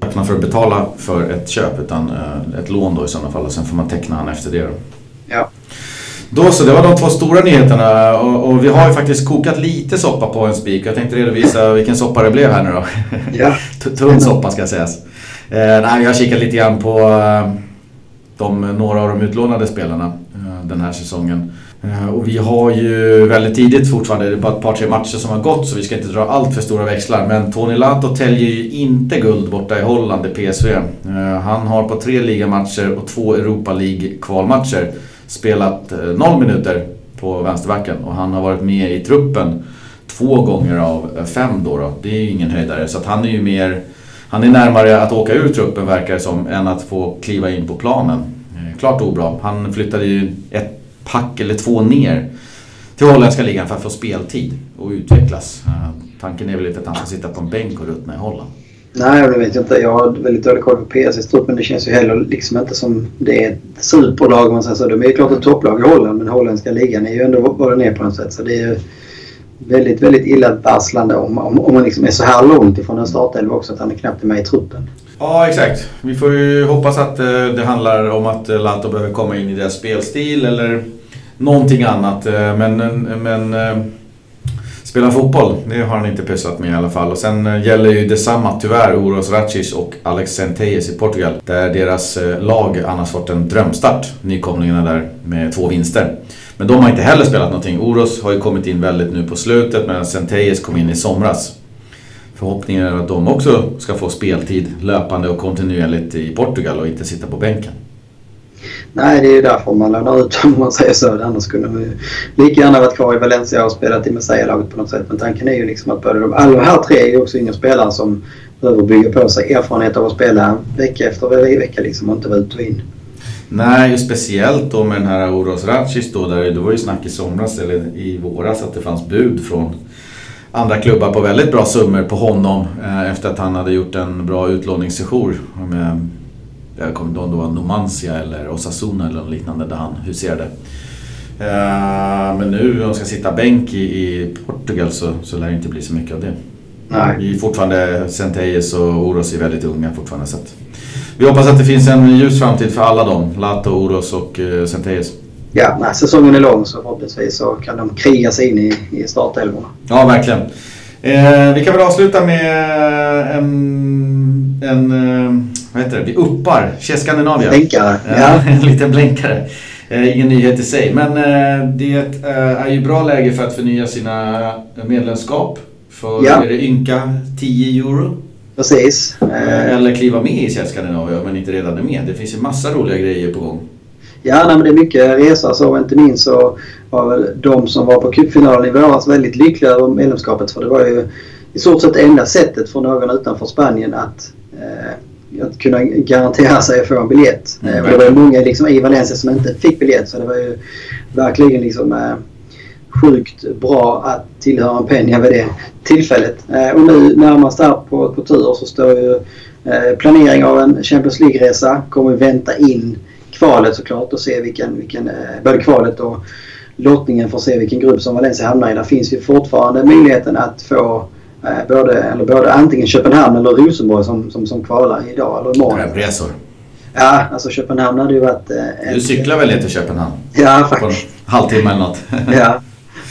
öppna för att betala för ett köp utan ett lån då i sådana fall och sen får man teckna han efter det. Då.
Ja,
Då så, det var de två stora nyheterna och, och vi har ju faktiskt kokat lite soppa på en spik. Jag tänkte redovisa vilken soppa det blev här nu då.
ja,
Tunn soppa ska sägas. Eh, nej, jag har kikat lite grann på eh, de, några av de utlånade spelarna eh, den här säsongen. Eh, och vi har ju väldigt tidigt fortfarande, det är bara ett par tre matcher som har gått så vi ska inte dra allt för stora växlar. Men Tony Lato täljer ju inte guld borta i Holland i PSV. Han har på tre ligamatcher och två Europa League kvalmatcher spelat eh, noll minuter på vänsterbacken och han har varit med i truppen två gånger av eh, fem då, då. Det är ju ingen höjdare så att han är ju mer han är närmare att åka ur truppen verkar det som än att få kliva in på planen. Eh, klart obra. Han flyttade ju ett pack eller två ner till holländska ligan för att få speltid och utvecklas. Tanken är väl inte att han ska sitta på en bänk och ruttna i Holland.
Nej, det vet jag inte. Jag har väldigt dålig koll på PSVs stort men det känns ju heller liksom inte som det är ett superlag man säger så. De är ju klart ett topplag i Holland men holländska ligan är ju ändå vad den är på något sätt. Så det är ju väldigt, väldigt illavarslande om, om, om man liksom är så här långt ifrån en startelva också att han är knappt med i truppen.
Ja, exakt. Vi får ju hoppas att eh, det handlar om att eh, Lato behöver komma in i deras spelstil eller någonting annat. Eh, men, eh, men spela fotboll, det har han inte pysslat med i alla fall. Och sen eh, gäller ju detsamma tyvärr Oros Racis och Alex Centelles i Portugal. Där deras eh, lag annars fått en drömstart, nykomlingarna där, med två vinster. Men de har inte heller spelat någonting. Oros har ju kommit in väldigt nu på slutet medan Centelles kom in i somras. Förhoppningen är att de också ska få speltid löpande och kontinuerligt i Portugal och inte sitta på bänken.
Nej, det är ju därför man lånar ut dem om man säger så. Annars skulle man ju lika gärna varit kvar i Valencia och spelat i Messiah-laget på något sätt. Men tanken är ju liksom att både de, alla de här tre är ju också yngre spelare som behöver bygga på sig erfarenhet av att spela vecka efter vecka liksom och inte vara ut och in.
Nej, speciellt då med den här Oros Ratchis då. Där det var ju snack i somras eller i våras att det fanns bud från andra klubbar på väldigt bra summor på honom eh, efter att han hade gjort en bra utlåningssejour jag kommer inte ihåg om det var Numancia eller Osasuna eller något liknande där han huserade. Eh, men nu om han ska sitta bänk i, i Portugal så, så lär det inte bli så mycket av det. Nej. Vi är fortfarande, Centelles och Oros är väldigt unga fortfarande. Så vi hoppas att det finns en ljus framtid för alla dem. Lato, Oros och uh, Centelles.
Ja, när säsongen är lång så förhoppningsvis så kan de kriga sig in i, i startelvorna.
Ja, verkligen. Eh, vi kan väl avsluta med en, en eh, vad heter det, vi uppar Skandinavia.
Blänkare.
Ja. en liten blänkare. Eh, ingen nyhet i sig. Men eh, det eh, är ju bra läge för att förnya sina medlemskap. För ja. är det ynka 10 euro.
Precis.
Eller kliva med i Skandinavia om man inte redan är med. Det finns ju massa roliga grejer på gång.
Ja, nej, men det är mycket resa så inte minst så var väl de som var på cupfinalen i våras väldigt lyckliga över medlemskapet för det var ju i stort sett enda sättet för någon utanför Spanien att, eh, att kunna garantera sig att få en biljett. Mm. det var ju många liksom, i Valencia som inte fick biljett så det var ju verkligen liksom eh, sjukt bra att tillhöra en Peña vid det tillfället. Eh, och nu närmast här på, på tur så står ju eh, planering av en Champions League-resa. Kommer vänta in kvalet såklart och se vilken, vilken eh, både kvalet och lottningen för att se vilken grupp som Valencia hamnar i. Där finns ju fortfarande möjligheten att få både, eller både antingen Köpenhamn eller Rosenborg som, som, som kvalar idag eller imorgon.
Resor.
Ja, alltså Köpenhamn hade ju varit... Eh,
du cyklar väl till Köpenhamn?
Ja, faktiskt.
På en halvtimme eller något?
ja.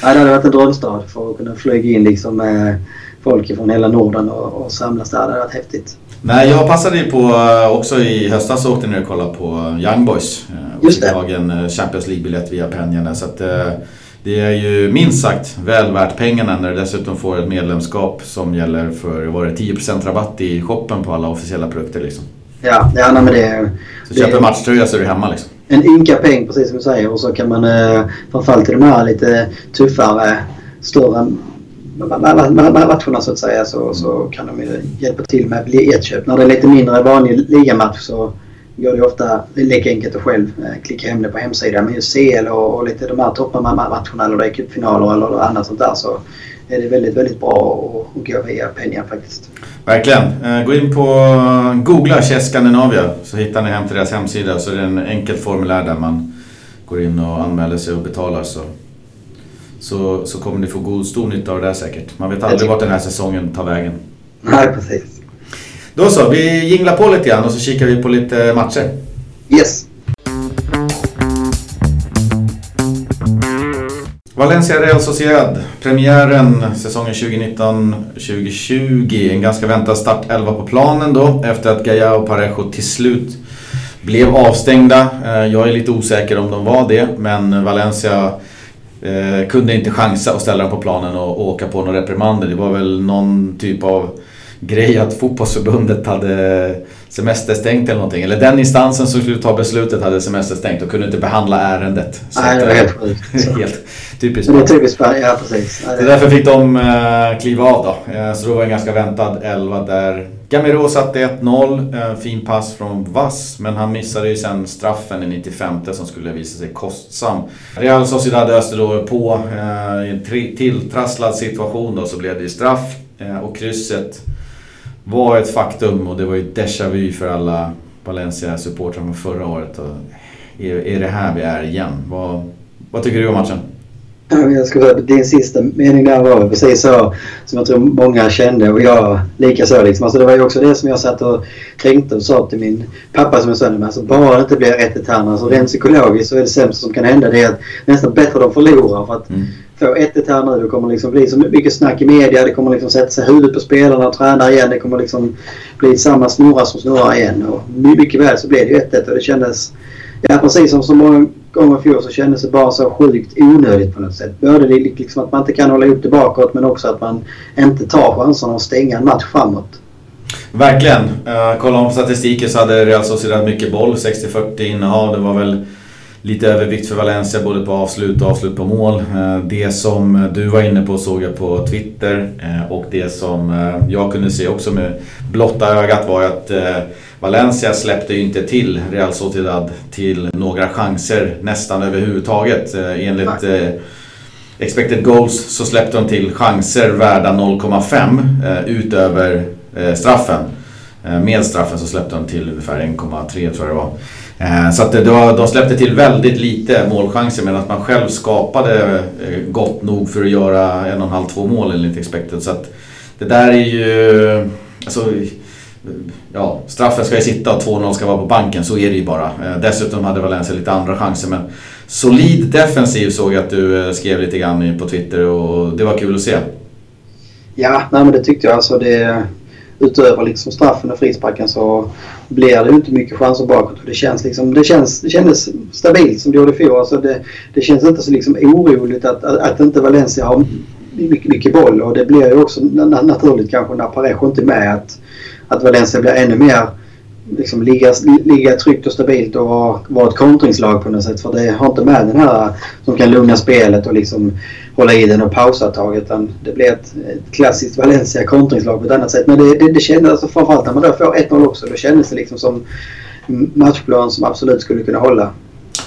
ja, det hade varit en drömstad för att kunna flyga in liksom med folk från hela Norden och, och samlas där. Det hade varit häftigt.
Nej, jag passade ju på eh, också i höstas åkte ner och kollade på Young Boys. Eh, och
Just det.
tag en eh, Champions League-biljett via Pengarna. Så att, det är ju minst sagt väl värt pengarna när du dessutom får ett medlemskap som gäller för, var det 10% rabatt i shoppen på alla officiella produkter liksom.
Ja, ja nej, men det...
Så köper du matchtröja så är du hemma liksom.
En ynka peng precis som du säger och så kan man framförallt i de här lite tuffare, större matcherna så att säga så, så kan de ju hjälpa till med biljettköp. När det är lite mindre vanlig ligamatch så går det ofta lika enkelt att själv eh, klicka hem det på hemsidan. Men just CL och, och lite de här toppmatcherna eller är cupfinaler eller annat sånt där så är det väldigt, väldigt bra att, gå via Penja faktiskt.
Verkligen. Eh, gå in på googla Chess Scandinavia så hittar ni hem till deras hemsida så är det en enkelt formulär där man går in och anmäler sig och betalar så så, så kommer ni få god, stor nytta av det där säkert. Man vet aldrig vart den här säsongen tar vägen.
Nej, precis.
Då så, vi jinglar på lite grann och så kikar vi på lite matcher.
Yes.
Valencia Real Sociedad. Premiären säsongen 2019-2020. En ganska väntad start 11 på planen då efter att Gaia och Parejo till slut blev avstängda. Eh, jag är lite osäker om de var det men Valencia Eh, kunde inte chansa att ställa dem på planen och, och åka på några reprimander. Det var väl någon typ av grej att fotbollsförbundet hade semesterstängt eller någonting. Eller den instansen som skulle ta beslutet hade semesterstängt och kunde inte behandla ärendet.
Så Nej, det var helt sjukt.
helt typiskt.
Det är typiskt ja precis.
Så därför fick de uh, kliva av då. Uh, så det var en ganska väntad elva där. Gamero satte 1-0, fin pass från Vass, men han missade ju sen straffen i 95 som skulle visa sig kostsam. Real Sociedad öste då på i en tilltrasslad situation då så blev det straff och krysset var ett faktum och det var ju déjà vu för alla Valencia-supportrar från förra året. Och är, är det här vi är igen? Vad, vad tycker du om matchen?
Jag skulle säga, din sista mening där var precis så som jag tror många kände och jag likaså. Liksom. Alltså det var ju också det som jag satt och tänkte och sa till min pappa som är sönder med. Alltså bara det inte blir 1 här alltså rent psykologiskt så är det sämsta som kan hända det är att nästan bättre de förlorar. För att mm. få 1 här nu, det kommer liksom bli så mycket snack i media. Det kommer liksom sätta sig huvudet på spelarna och träna igen. Det kommer liksom bli samma snurra som snurrar igen. Och mycket väl så blev det ju 1 och det kändes Ja, precis som så många gånger i fjol så kändes det bara så sjukt onödigt på något sätt. Både liksom att man inte kan hålla upp det bakåt men också att man inte tar chanserna att stänga en match framåt.
Verkligen. Uh, kollar man på statistiken så hade Real Sociedad mycket boll. 60-40 innehav. Det var väl lite övervikt för Valencia både på avslut och avslut på mål. Uh, det som du var inne på såg jag på Twitter uh, och det som jag kunde se också med blotta ögat var att Valencia släppte ju inte till Real Sociedad till några chanser nästan överhuvudtaget. Eh, enligt eh, expected goals så släppte de till chanser värda 0,5 eh, utöver eh, straffen. Eh, med straffen så släppte de till ungefär 1,3 tror jag det var. Eh, så att de släppte till väldigt lite målchanser medan man själv skapade eh, gott nog för att göra en och en halv, två mål enligt expected. Så att det där är ju... Alltså, ja, straffen ska ju sitta och 2-0 ska vara på banken. Så är det ju bara. Eh, dessutom hade Valencia lite andra chanser. Men solid defensiv såg jag att du skrev lite grann på Twitter och det var kul att se.
Ja, nej, men det tyckte jag. Alltså det, utöver liksom straffen och frisparken så blir det inte mycket chanser bakåt. Det, känns liksom, det, känns, det kändes stabilt som det gjorde i fjol. Alltså det, det känns inte så liksom oroligt att, att, att inte Valencia har mycket, mycket boll. Och det blir ju också naturligt kanske när Parejo inte är med. Att, att Valencia blir ännu mer liksom ligga, ligga tryggt och stabilt och vara, vara ett kontringslag på något sätt. För det har inte med den här som kan lugna spelet och liksom hålla i den och pausa ett tag. Utan det blir ett, ett klassiskt Valencia kontringslag på ett annat sätt. Men det, det, det kändes alltså framförallt när man då får 1-0 också. Då kändes det liksom som matchplan som absolut skulle kunna hålla.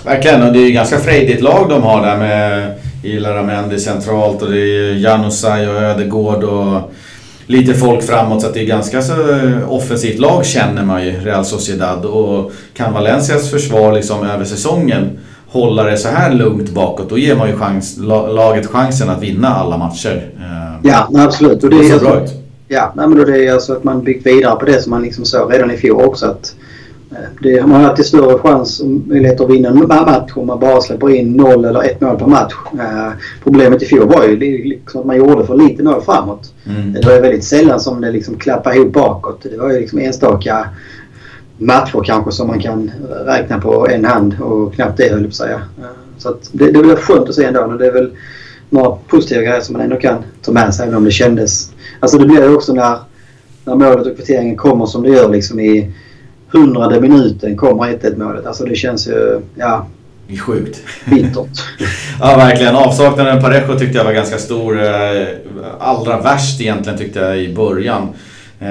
Verkligen och det är ju ganska frejdigt lag de har där med Ilaramendi centralt och det är Janusaj och Ödegård och lite folk framåt så att det är ganska så offensivt lag känner man ju, Real Sociedad. Och kan Valencias försvar liksom över säsongen hålla det så här lugnt bakåt då ger man ju chans, laget chansen att vinna alla matcher.
Eh, ja, absolut. Och det, det ser bra ut. Ja, men det är alltså att man byggt vidare på det som man liksom såg redan i fjol också. Att det, man har alltid större chans och möjlighet att vinna en match om man bara släpper in noll eller ett mål per match. Eh, problemet i fjol var ju liksom att man gjorde för lite mål framåt. Mm. Det var väldigt sällan som det liksom klappade ihop bakåt. Det var ju liksom enstaka matcher kanske som man kan räkna på en hand och knappt det höll jag på att säga. Eh, så det, det är väl skönt att se ändå. Och det är väl några positiva grejer som man ändå kan ta med sig även om det kändes... Alltså det blir ju också när, när målet och kvitteringen kommer som det gör liksom i hundrade minuten kommer 1-1 målet. Alltså det känns ju, ja.
Det är sjukt.
Bittert.
ja verkligen. Avsaknaden av Parejo tyckte jag var ganska stor. Eh, allra värst egentligen tyckte jag i början. Eh,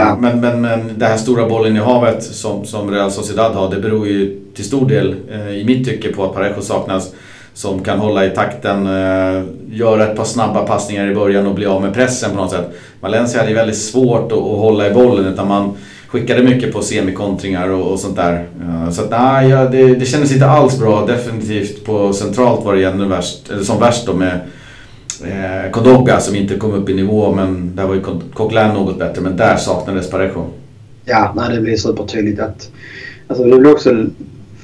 ja. Men, men, men det här stora bollen i havet som, som Real Sociedad har det beror ju till stor del eh, i mitt tycke på att Parejo saknas som kan hålla i takten, göra ett par snabba passningar i början och bli av med pressen på något sätt. Valencia hade väldigt svårt att, att hålla i bollen utan man skickade mycket på semikontringar och, och sånt där. Eh, så att, nej, ja, det, det kändes inte alls bra. Definitivt på centralt var det ännu värst, eller som värst då med eh, Kodogga som inte kom upp i nivå men där var ju Coquelin något bättre men där saknades Parejo.
Ja, nej, det blir supertydligt att... Alltså det blir också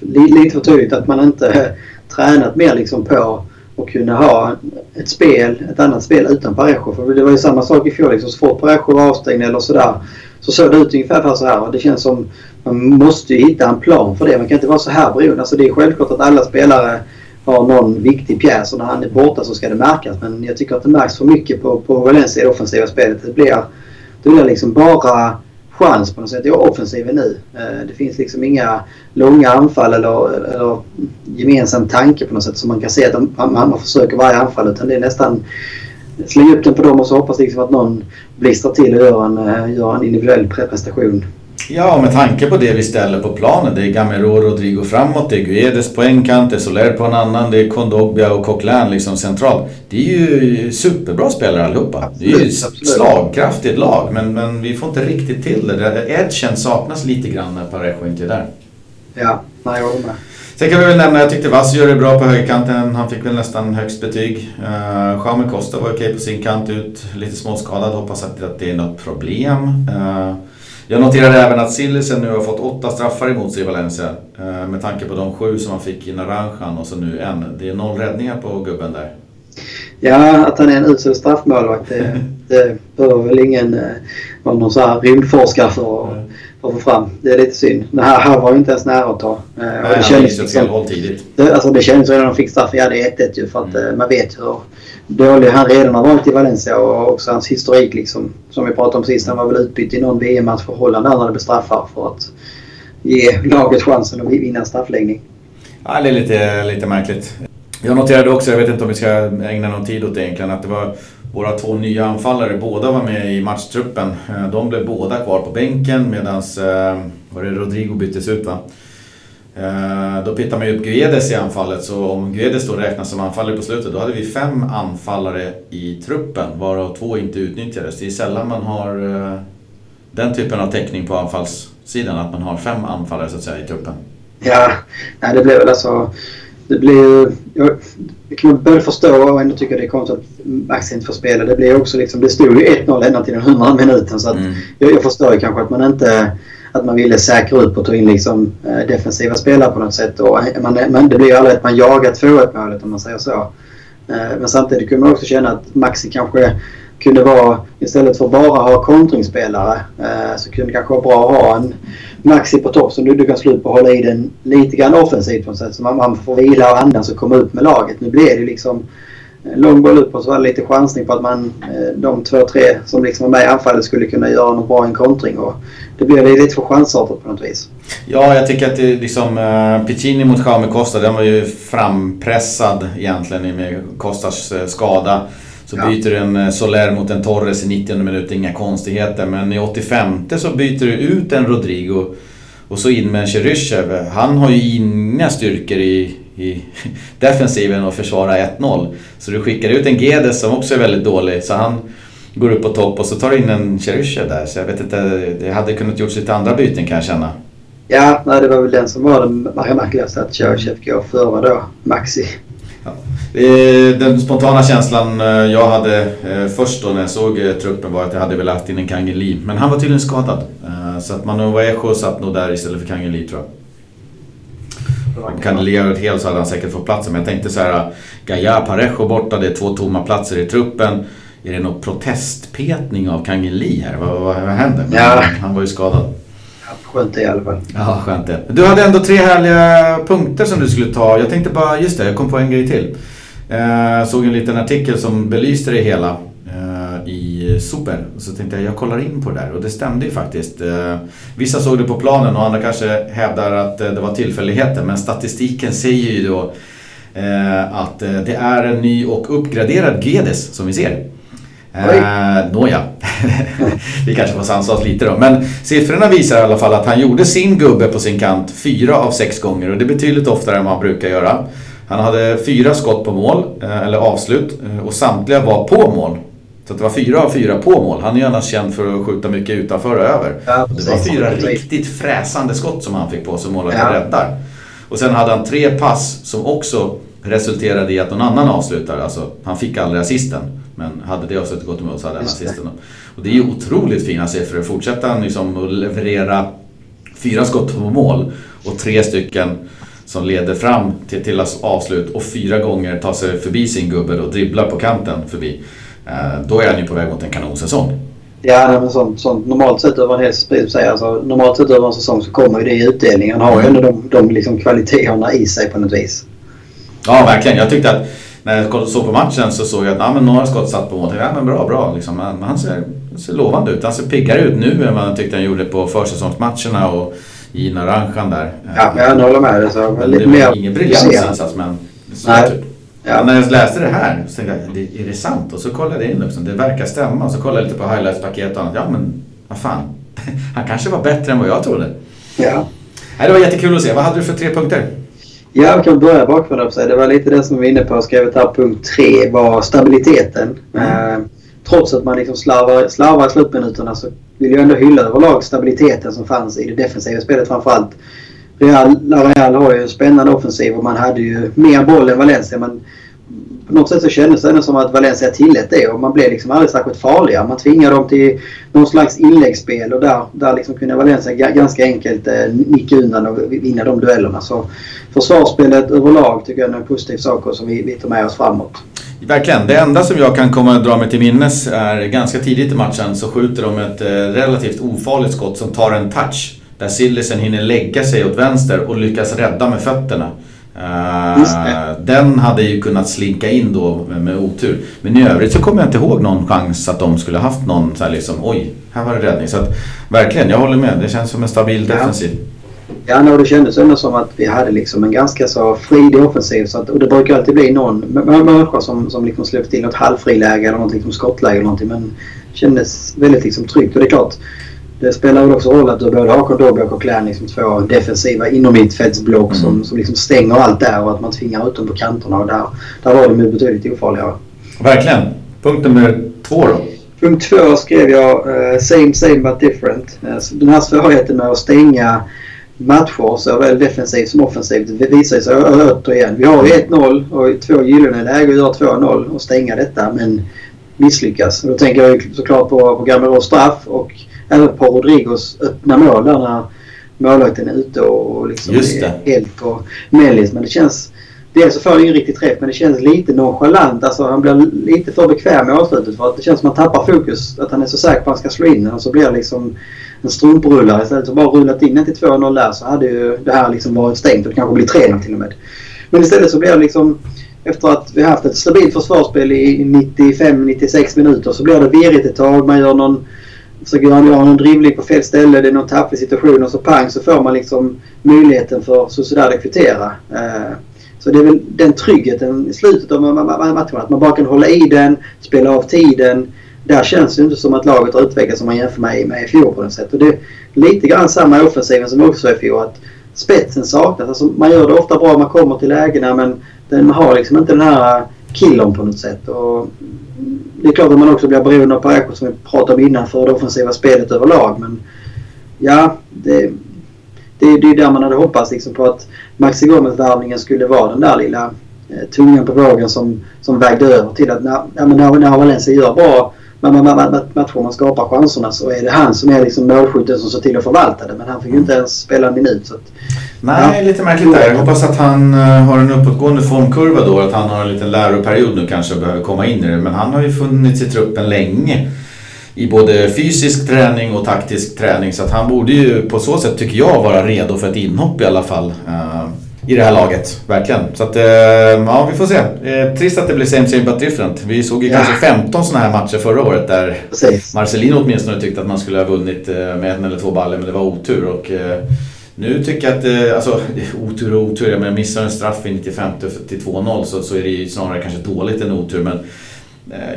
lite för tydligt att man inte tränat mer liksom på att kunna ha ett spel, ett annat spel utan Parejo. För det var ju samma sak i fjol. Liksom, så fort Parejo var avstängd eller sådär så såg det ut ungefär så här. Det känns som man måste hitta en plan för det. Man kan inte vara så här beroende. Alltså det är självklart att alla spelare har någon viktig pjäs och när han är borta så ska det märkas. Men jag tycker att det märks för mycket på, på Valencia i det offensiva spelet. Det blir, det blir liksom bara chans på något sätt. i offensiven nu. Eh, det finns liksom inga långa anfall eller, eller gemensam tanke på något sätt som man kan se att man, man försöker varje anfall utan det är nästan slänga upp den på dem och så hoppas liksom att någon blixtrar till och gör en, eh, gör en individuell prestation.
Ja, med tanke på det vi ställer på planen. Det är Gamero och Rodrigo framåt, det är Guedes på en kant, det är Soler på en annan, det är Kondogbia och Coquelin liksom centralt. Det är ju superbra spelare allihopa. det är ju ett slagkraftigt lag, men, men vi får inte riktigt till det. Edgen saknas lite grann när Parejo inte är där.
Ja, nej, jag håller med.
Sen kan vi väl nämna, jag tyckte Vass gör det bra på högerkanten. Han fick väl nästan högst betyg. Uh, Jaume Costa var okej på sin kant ut, lite småskadad. Hoppas att, att det är något problem. Uh, jag noterade även att Sillisen nu har fått åtta straffar emot sig i Valencia. Uh, med tanke på de sju som han fick i Naranjan och så nu en. Det är noll räddningar på gubben där.
Ja, att han är en usel straffmålvakt det, det behöver väl ingen vara någon sån här rymdforskare för att att få fram. Det är lite synd. Det här, här var ju inte ens nära att ta.
Eh, Nej, det kändes liksom, tidigt.
Det, alltså det kändes redan när de fick straff. Ja, det är 1-1 ju. För att mm. Eh, man vet hur dålig han redan har varit i Valencia och också hans historik liksom. Som vi pratade om sist. Han var väl utbytt i någon VM-match för Holland när han hade bestraffar för att ge laget chansen att vinna straffläggning.
Ja, det är lite, lite märkligt. Jag noterade också, jag vet inte om vi ska ägna någon tid åt det egentligen, att det var våra två nya anfallare, båda var med i matchtruppen. Eh, de blev båda kvar på bänken medan eh, var det Rodrigo byttes ut va? Eh, då pittar man ju upp Guedes i anfallet så om Guedes då räknas som anfallare på slutet då hade vi fem anfallare i truppen varav två inte utnyttjades. Det är sällan man har den typen av täckning på anfallssidan att man har fem anfallare så att säga i truppen.
Ja, nej, det blev väl alltså det blev, jag, jag kan både förstå och ändå tycka det är konstigt att Max inte får spela. Det blir också liksom, det stod ju 1-0 ända till den 100 minuten så att mm. jag, jag förstår ju kanske att man inte att man ville säkra upp och ta in liksom, äh, defensiva spelare på något sätt. Och man, man, det blir ju aldrig att man jagar 2-1 målet om man säger så. Äh, men samtidigt kunde man också känna att Maxi kanske kunde vara, istället för bara ha kontringsspelare, så kunde det kanske vara bra att ha en Maxi på topp som du, du kan slå upp och hålla i den lite grann offensivt på något sätt. Så man, man får vila och andas och komma upp med laget. Nu blev det liksom eh, lång boll upp och så var det lite chansning på att man, eh, de två, tre som liksom var med i anfallet skulle kunna göra något bra i en kontring. Och det blev lite för chansartat på något vis.
Ja, jag tycker att det liksom uh, Piccini mot Jaume Costa, den var ju frampressad egentligen med Costas skada. Så ja. byter du en eh, Soler mot en Torres i 90 minuten, inga konstigheter. Men i 85 så byter du ut en Rodrigo och så in med en Cheryshev. Han har ju inga styrkor i, i defensiven att försvara 1-0. Så du skickar ut en Gedes som också är väldigt dålig. Så han går upp på topp och så tar du in en Cheryshev där. Så jag vet inte, det hade kunnat gjorts lite andra byten kan jag känna.
Ja, nej, det var väl den som var det märkligaste. Att Cheryshev går före då Maxi.
Ja. Den spontana känslan eh, jag hade eh, först då när jag såg eh, truppen var att jag hade velat haft in en Kangeli. Men han var tydligen skadad. Så att Manu Vaejo satt nog där istället för Kangeli tror jag. Om Kangeli hade varit hel så hade han säkert fått platsen. Men jag tänkte så här, Gaia Parejo borta, det är två tomma platser i truppen. Är det någon protestpetning av Kangeli här? Vad, vad, vad händer? Ja. Han var ju skadad.
Skönt det i alla fall.
Ja, skönt det. Du hade ändå tre härliga punkter som du skulle ta. Jag tänkte bara, just det, jag kom på en grej till. Jag såg en liten artikel som belyste det hela eh, i Super. Så tänkte jag, jag kollar in på det där och det stämde ju faktiskt. Eh, vissa såg det på planen och andra kanske hävdar att det var tillfälligheter. Men statistiken säger ju då att det är en ny och uppgraderad Gedes som vi ser. Eh, Nåja, vi kanske får sansa oss lite då. Men siffrorna visar i alla fall att han gjorde sin gubbe på sin kant fyra av sex gånger och det är betydligt oftare än vad han brukar göra. Han hade fyra skott på mål, eh, eller avslut, eh, och samtliga var på mål. Så det var fyra av fyra på mål. Han är ju annars känd för att skjuta mycket utanför och över. Ja, det var fyra riktigt fräsande skott som han fick på sig ja. räddar. Och sen hade han tre pass som också resulterade i att någon annan avslutade. Alltså, han fick aldrig assisten. Men hade det avslutet gått emot så hade han assisten. Och det är ju otroligt fina siffror. Fortsätter han liksom att leverera fyra skott på mål och tre stycken som leder fram till, till avslut och fyra gånger tar sig förbi sin gubbe och dribblar på kanten förbi. Eh, då är han ju på väg mot en kanonsäsong.
Ja, men sånt, sånt, normalt sett över en hel säsong, alltså, normalt sett över en säsong så kommer ju det i utdelning. Han har ju ändå de, de liksom kvaliteterna i sig på något vis.
Ja, verkligen. Jag tyckte att när jag såg på matchen så såg jag att ja, men några skott satt på mål. Ja, men bra, bra. Liksom. Han, han ser, ser lovande ut. Han ser piggare ut nu än vad jag tyckte han gjorde på försäsongsmatcherna och i Naranjan där.
Ja, men jag håller med.
Men det var ingen briljant insats men
Nej. Typ.
Ja. när jag läste det här så tänkte jag, är det sant? Och så kollade jag in liksom, det verkar stämma. Och så kollade jag lite på highlights-paket och annat. Ja men, vad fan. Han kanske var bättre än vad jag trodde.
Ja.
Nej, det var jättekul att se. Vad hade du för tre punkter?
Ja, vi kan börja bakifrån. Det var lite det som vi var inne på. Skrivit här punkt tre var stabiliteten. Mm. Eh, trots att man liksom slarvar, slarvar i slutminuterna så vill jag ändå hylla överlag stabiliteten som fanns i det defensiva spelet framförallt. Real, Real har ju en spännande offensiv och man hade ju mer boll än Valencia. Men på något sätt så kändes det ändå som att Valencia tillät det och man blev liksom aldrig särskilt farliga. Man tvingade dem till någon slags inläggsspel och där, där liksom kunde Valencia ganska enkelt eh, nicka undan och vinna de duellerna. Så försvarsspelet överlag tycker jag är en positiv sak som vi, vi tar med oss framåt.
Verkligen. Det enda som jag kan komma att dra mig till minnes är ganska tidigt i matchen så skjuter de ett eh, relativt ofarligt skott som tar en touch. Där Sillisen hinner lägga sig åt vänster och lyckas rädda med fötterna. Uh, den hade ju kunnat slinka in då med otur. Men i övrigt så kommer jag inte ihåg någon chans att de skulle haft någon så här liksom oj, här var det räddning. Så att, verkligen, jag håller med. Det känns som en stabil defensiv.
Ja, no, det kändes ändå som att vi hade liksom en ganska så fridig offensiv. Så att, och det brukar alltid bli någon människa som, som liksom släpper till något halvfriläge eller något liksom skottläge eller någonting. Men det kändes väldigt liksom tryggt. Och det är klart, det spelar väl också roll att du både har Kondogbia och Coquelin liksom två defensiva inomhittfältsblock mm. som, som liksom stänger allt där och att man tvingar ut dem på kanterna. Och där, där var de ju betydligt ofarligare.
Verkligen. Punkt nummer två då?
Punkt två skrev jag uh, same same but different. Uh, den här svårigheten med att stänga matcher såväl defensivt som offensivt visar sig återigen. Vi har 1-0 och två gyllene läge att göra 2-0 och stänga detta men misslyckas. Och då tänker jag såklart på, på Gameros straff och även på Rodrigos öppna mål där när målvakten är ute och liksom är helt på mellis. Men det känns... Dels så får han ingen riktigt träff men det känns lite nonchalant. Alltså han blir lite för bekväm med avslutet för att det känns som att han tappar fokus. Att han är så säker på att han ska slå in den och så blir det liksom en strumprullare. Istället för att bara rullat in den till 2-0 där så hade ju det här liksom varit stängt och det kanske blir 3-0 till och med. Men istället så blir det liksom efter att vi haft ett stabilt försvarsspel i 95-96 minuter så blir det virrigt ett tag. Man gör någon försöker göra någon drivling på fel ställe, det är någon tafflig situation och så pang så får man liksom möjligheten för Sociedad att kvittera. Eh, så det är väl den tryggheten i slutet av matchen. Att man bara kan hålla i den, spela av tiden. Där känns det inte som att laget har utvecklats om man jämför med, med i fjol på något sätt. Och det är lite grann samma i offensiven som också i fjol. Att spetsen saknas. Alltså man gör det ofta bra, man kommer till lägena men den har liksom inte den här killen på något sätt. Och det är klart att man också blir beroende av Parejo som vi pratade om innan för det offensiva spelet överlag. Men ja, det, det, det är där man hade hoppats liksom på att Maxi Gomez-värvningen skulle vara den där lilla eh, tungan på vågen som, som vägde över till att när, ja, när, när Valencia gör bra matcher man skapar chanserna så är det han som är liksom målskytten som ser till att förvalta det. Men han fick ju inte ens spela en minut. Så att,
Nej, ja. lite märkligt där. Jag hoppas att han uh, har en uppåtgående formkurva då. Att han har en liten läroperiod nu kanske och behöver komma in i det. Men han har ju funnits i truppen länge. I både fysisk träning och taktisk träning. Så att han borde ju på så sätt tycker jag vara redo för ett inhopp i alla fall. I det här laget. Verkligen. Så att, eh, ja vi får se. Eh, trist att det blir same same but different. Vi såg ju ja. kanske 15 sådana här matcher förra året där Precis. Marcelino åtminstone tyckte att man skulle ha vunnit eh, med en eller två baller men det var otur. Och, nu tycker jag att, alltså otur och otur, men missar en straff i 95 till 2-0 så, så är det ju snarare kanske dåligt än otur. Men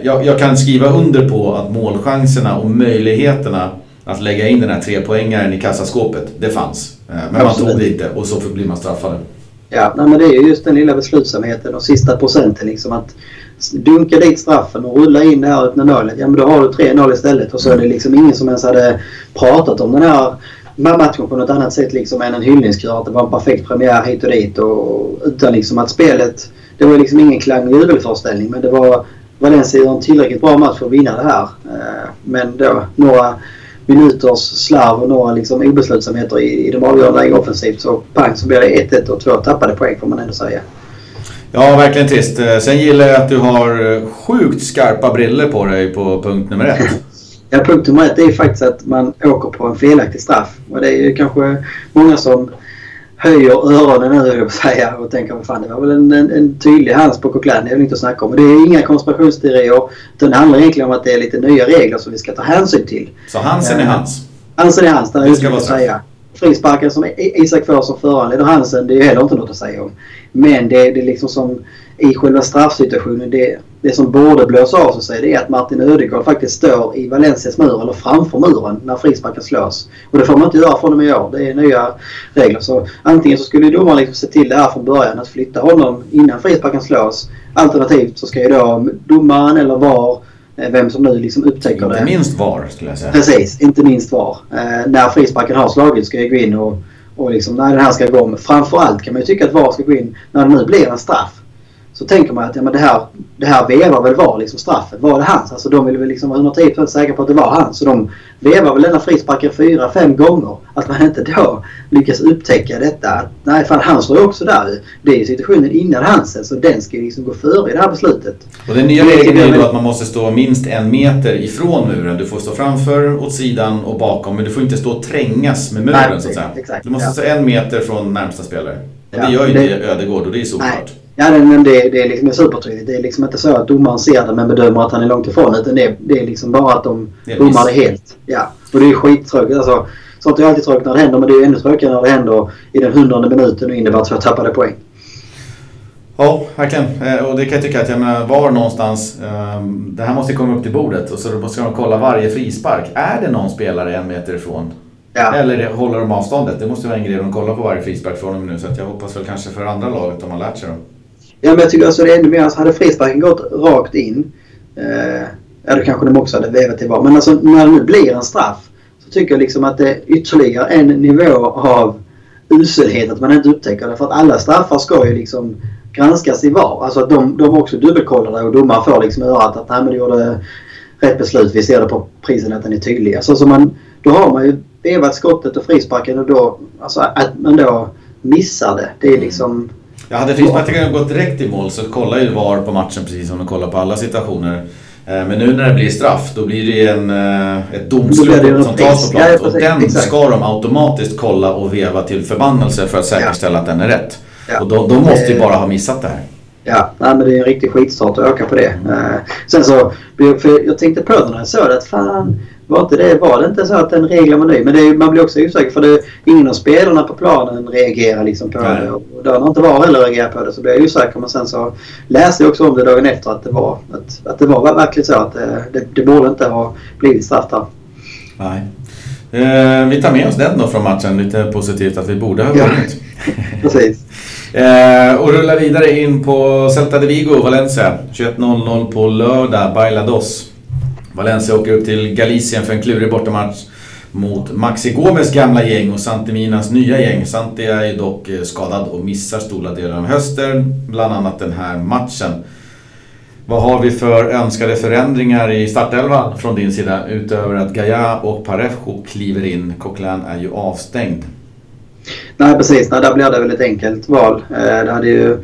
jag, jag kan skriva under på att målchanserna och möjligheterna att lägga in den här trepoängaren i kassaskåpet, det fanns. Men Absolut. man tog det inte och så blir man straffade.
Ja, nej, men det är just den lilla beslutsamheten och sista procenten liksom att dunka dit straffen och rulla in det här öppna målet. Ja men då har du 3-0 istället och så är det liksom ingen som ens hade pratat om den här matchen på något annat sätt liksom än en hyllningskör. Att det var en perfekt premiär hit och dit och utan liksom att spelet det var liksom ingen klang och jubelföreställning men det var Valencia gör en tillräckligt bra match för att vinna det här. Eh, men då några minuters slarv och några liksom obeslutsamheter i, i de avgörande lägena offensivt så pang så blir det 1-1 och två tappade poäng får man ändå säga.
Ja, verkligen trist. Eh, sen gillar jag att du har eh, sjukt skarpa briller på dig på punkt nummer ett.
Ja, punkt nummer ett är faktiskt att man åker på en felaktig straff. Och det är ju kanske många som höjer öronen nu jag säga och tänker vad fan det var väl en, en, en tydlig hands på Coquelin. Det är väl inte att snacka om. Och det är inga konspirationsteorier. Utan det handlar egentligen om att det är lite nya regler som vi ska ta hänsyn till.
Så Hansen är hans?
Hansen är hans, det är det ska vara säga. frisparken som Isak får som föranleder Hansen, det är ju heller inte något att säga om. Men det, det är liksom som i själva straffsituationen, det, det som borde blåsa av sig det är att Martin Ödegaard faktiskt står i Valencias mur eller framför muren när frisparken slås. Och det får man inte göra från och med i år. Det är nya regler. Så antingen så skulle domaren liksom se till det här från början att flytta honom innan frisparken slås. Alternativt så ska ju då domaren eller VAR eh, vem som nu liksom upptäcker
inte
det.
Inte minst VAR skulle jag säga.
Precis, inte minst VAR. Eh, när frisparken har slagit ska jag gå in och, och liksom, när den här ska gå. Men framförallt kan man ju tycka att VAR ska gå in när det nu blir en straff så tänker man att ja, men det, här, det här vevar väl var liksom straffet. Var det hans? Alltså de ville väl liksom vara 110% säkra på att det var hans. Så de vevar väl denna frisparken fyra, fem gånger. Att man inte då lyckas upptäcka detta. Att, nej, fan han står ju också där. Det är situationen innan Hansen. Så den ska ju liksom gå före i det här beslutet.
Och den nya regeln är ju att man måste stå minst en meter ifrån muren. Du får stå framför, åt sidan och bakom. Men du får inte stå och trängas med muren nej, så att säga. Exakt, du måste ja. stå en meter från närmsta spelare. Och ja, det gör ju inte Ödegård och det är såklart.
Ja, men det, det är liksom supertydligt. Det är liksom inte så att domaren ser det men bedömer att han är långt ifrån. Utan det, det är liksom bara att de bommar det helt. Ja. Och det är skittråkigt. Alltså, sånt är alltid tråkigt när det händer men det är ännu tråkigare när det händer i den hundrade minuten och innebär två tappade poäng.
Ja, verkligen. Eh, och det kan jag tycka att jag menar, var någonstans, ehm, det här måste komma upp till bordet och så måste de kolla varje frispark. Är det någon spelare en meter ifrån? Ja. Eller håller de avståndet? Det måste vara en grej de kollar på varje frispark från dem nu. Så att jag hoppas väl kanske för andra laget de har lärt sig dem.
Ja, men jag tycker alltså det är ännu mer, alltså hade frisparken gått rakt in, eh, ja då kanske de också hade vevat till var. Men alltså när det nu blir en straff så tycker jag liksom att det är ytterligare en nivå av uselhet att man inte upptäcker det. För att alla straffar ska ju liksom granskas i VAR. Alltså att de, de också dubbelkollar det och domaren får liksom örat att nej men du gjorde rätt beslut. Vi ser det på prisen att den är tydlig. Alltså, så man, då har man ju vevat skottet och frisparken och då, alltså att man då missar det. Det är liksom
Ja, hade frisparken gått direkt i mål så kollar ju VAR på matchen precis som de kollar på alla situationer. Eh, men nu när det blir straff då blir det en, eh, ett domslut som tas på plats. och den ska de automatiskt kolla och veva till förbannelse för att säkerställa att den är rätt. Och de, de måste ju bara ha missat det här.
Ja, nej, men det är en riktig skitstart att öka på det. Mm. sen så, för jag tänkte på det när jag såg det att fan var, inte det, var det inte så att den regeln var ny? Men det, man blir också osäker för det, ingen av spelarna på planen reagerar liksom på Nej. det. Och då har inte VAR heller reagerat på det så blir jag osäker. Men sen så läste jag också om det dagen efter att det var, att, att det var verkligen så att det, det, det borde inte ha blivit straff där.
Nej. Eh, vi tar med oss den då från matchen. Lite positivt att vi borde ha vunnit.
Ja, precis.
eh, och rullar vidare in på Celta de Vigo, Valencia. 21.00 på lördag, Bailados. Valencia åker upp till Galicien för en klurig bortamatch mot Maxi Gomes gamla gäng och Santi Minas nya gäng. Santi är ju dock eh, skadad och missar stora delar av hösten, bland annat den här matchen. Vad har vi för önskade förändringar i startelvan från din sida utöver att Gaia och Parejo kliver in? Coquelin är ju avstängd.
Nej precis, Nej, där blir det väl ett enkelt val. Eh, det hade ju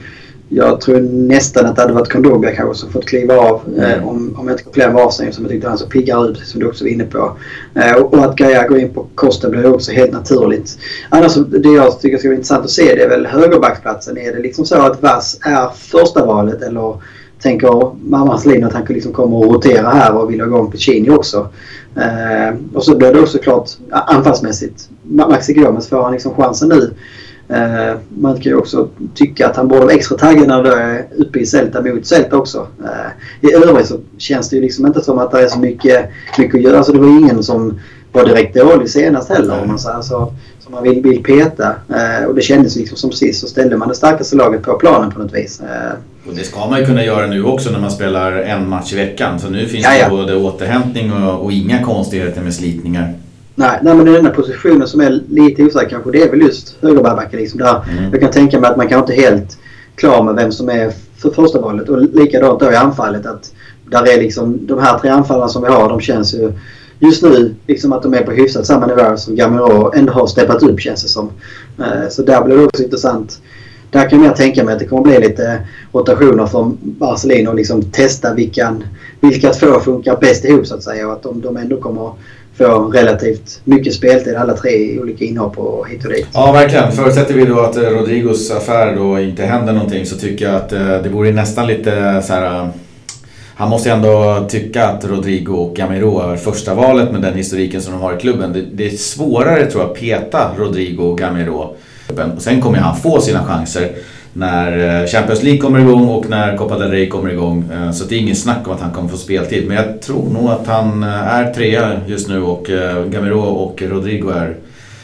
jag tror nästan att det hade varit Kondogbia kanske som fått kliva av mm. eh, om, om inte Coquelin var avstängd som jag tyckte han så piggare ut som du också var inne på. Eh, och, och, att Gaia går in på Costa blir också helt naturligt. Annars det jag tycker ska vara intressant att se det är väl högerbacksplatsen. Är det liksom så att Vass är första valet eller tänker mammas Lin att han liksom kommer att rotera här och vill ha igång Piccini också. Eh, och så blir det också klart anfallsmässigt. Maxi Gomes får han liksom chansen nu man kan ju också tycka att han borde vara extra taggad när det är uppe i Celta mot Celta också. Eh, I övrigt så känns det ju liksom inte som att det är så mycket, mycket att göra. Alltså det var ingen som var direkt dålig senast heller om man säger så. Som man vill, vill peta. Eh, och det kändes liksom som sist så ställde man det starkaste laget på planen på något vis.
Och det ska man ju kunna göra nu också när man spelar en match i veckan. Så nu finns det både återhämtning och, och inga konstigheter med slitningar.
Nej, nej, men den enda positionen som är lite osäker kanske det är väl just högerbacken. Liksom, där mm. Jag kan tänka mig att man kanske inte är helt klar med vem som är för första valet. Och likadant då i anfallet. att där är liksom, De här tre anfallarna som vi har de känns ju just nu liksom att de är på hyfsat samma nivå som Gamero ändå har steppat upp känns det som. Eh, så där blir det också intressant. Där kan jag tänka mig att det kommer bli lite rotationer från Barcelona och liksom testa vilkan, vilka två funkar bäst ihop så att säga. Och att de, de ändå kommer får relativt mycket speltid alla tre olika inhopp och hit och dit.
Ja, verkligen. Förutsätter vi då att eh, Rodrigos affär då inte händer någonting så tycker jag att eh, det vore nästan lite så här... Eh, han måste ju ändå tycka att Rodrigo och Gamiro är första valet med den historiken som de har i klubben. Det, det är svårare tror jag att peta Rodrigo och Gamiro. Sen kommer han få sina chanser när eh, Champions League kommer igång och när Copa del Rey kommer igång. Eh, så det är ingen snack om att han kommer få speltid. Men jag tror nog att han eh, är trea just nu och Gamiro och Rodrigo är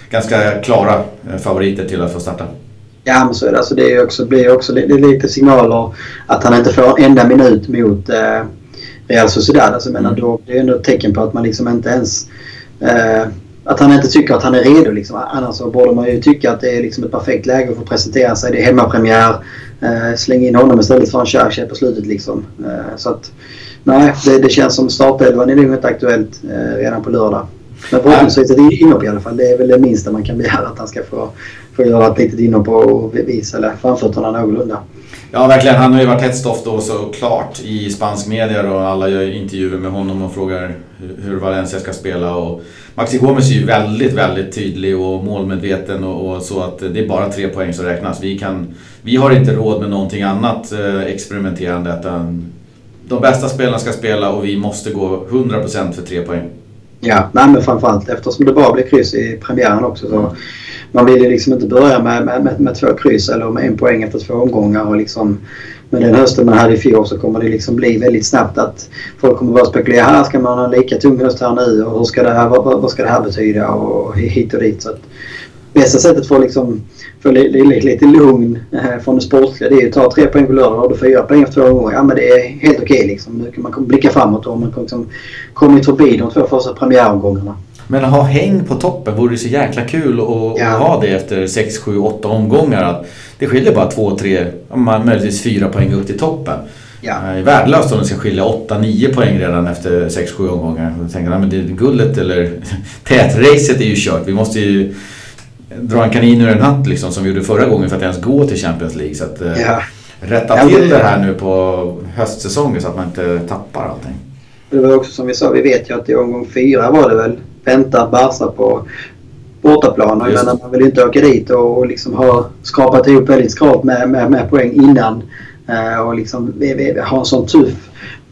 ganska klara favoriter till att få starta.
Ja, men så är det. Alltså, det är också, blir också det är lite signaler att han inte får en enda minut mot eh, Real Sociedad. Alltså, mm. då, det är ändå ett tecken på att man liksom inte ens... Eh, att han inte tycker att han är redo. Liksom. Annars så borde man ju tycka att det är liksom ett perfekt läge att få presentera sig. Det är hemmapremiär. Eh, släng in honom istället för en Cherche på slutet. Liksom. Eh, så att, nej, det, det känns som startelvan är nog inte aktuellt eh, redan på lördag. Men förhoppningsvis ett inhopp i alla fall. Det är väl det minsta man kan begära att han ska få, få göra ett litet inhopp och visa eller framfötterna någorlunda.
Ja, verkligen. Han har ju varit hetsstoff då såklart i spansk media och alla gör intervjuer med honom och frågar hur Valencia ska spela. Och Maxi Gomes är ju väldigt, väldigt tydlig och målmedveten och, och, så att det är bara tre poäng som räknas. Vi, kan, vi har inte råd med någonting annat eh, experimenterande. Utan de bästa spelarna ska spela och vi måste gå 100% för tre poäng.
Ja, nej men framförallt eftersom det bara blir kryss i premiären också. Så man vill ju liksom inte börja med, med, med, med två kryss eller med en poäng efter två omgångar. Och liksom, men den hösten man hade i fjol så kommer det liksom bli väldigt snabbt att folk kommer börja spekulera. Här ska man ha en lika tung höst här nu och hur ska det här, vad, vad ska det här betyda och hit och dit. Så att, bästa sättet för att liksom få lite, lite lugn eh, från det sportsliga det är att ta tre poäng på lördag och du fyra poäng efter två gånger. Ja men det är helt okej okay, liksom. Nu kan man blicka framåt och man kan liksom kommit förbi de två första premiäromgångarna.
Men att ha häng på toppen vore ju så jäkla kul att ja. ha det efter 6, 7, 8 omgångar. Det skiljer bara 2, 3, möjligtvis 4 poäng upp till toppen. Ja. Det är värdelöst om det ska skilja 8-9 poäng redan efter 6-7 omgångar. Jag tänker, nej, men det, guldet eller tätracet är ju kört. Vi måste ju dra en kanin ur en hatt liksom, som vi gjorde förra gången för att ens gå till Champions League. Så att, eh, ja. Rätta till det här nu på höstsäsongen så att man inte tappar allting.
Det var också som vi sa, vi vet ju att i omgång fyra var det väl vänta Barca på bortaplan. Men man vill inte åka dit och liksom ha skrapat ihop väldigt skralt med, med, med poäng innan. Uh, och liksom ha en sån tuff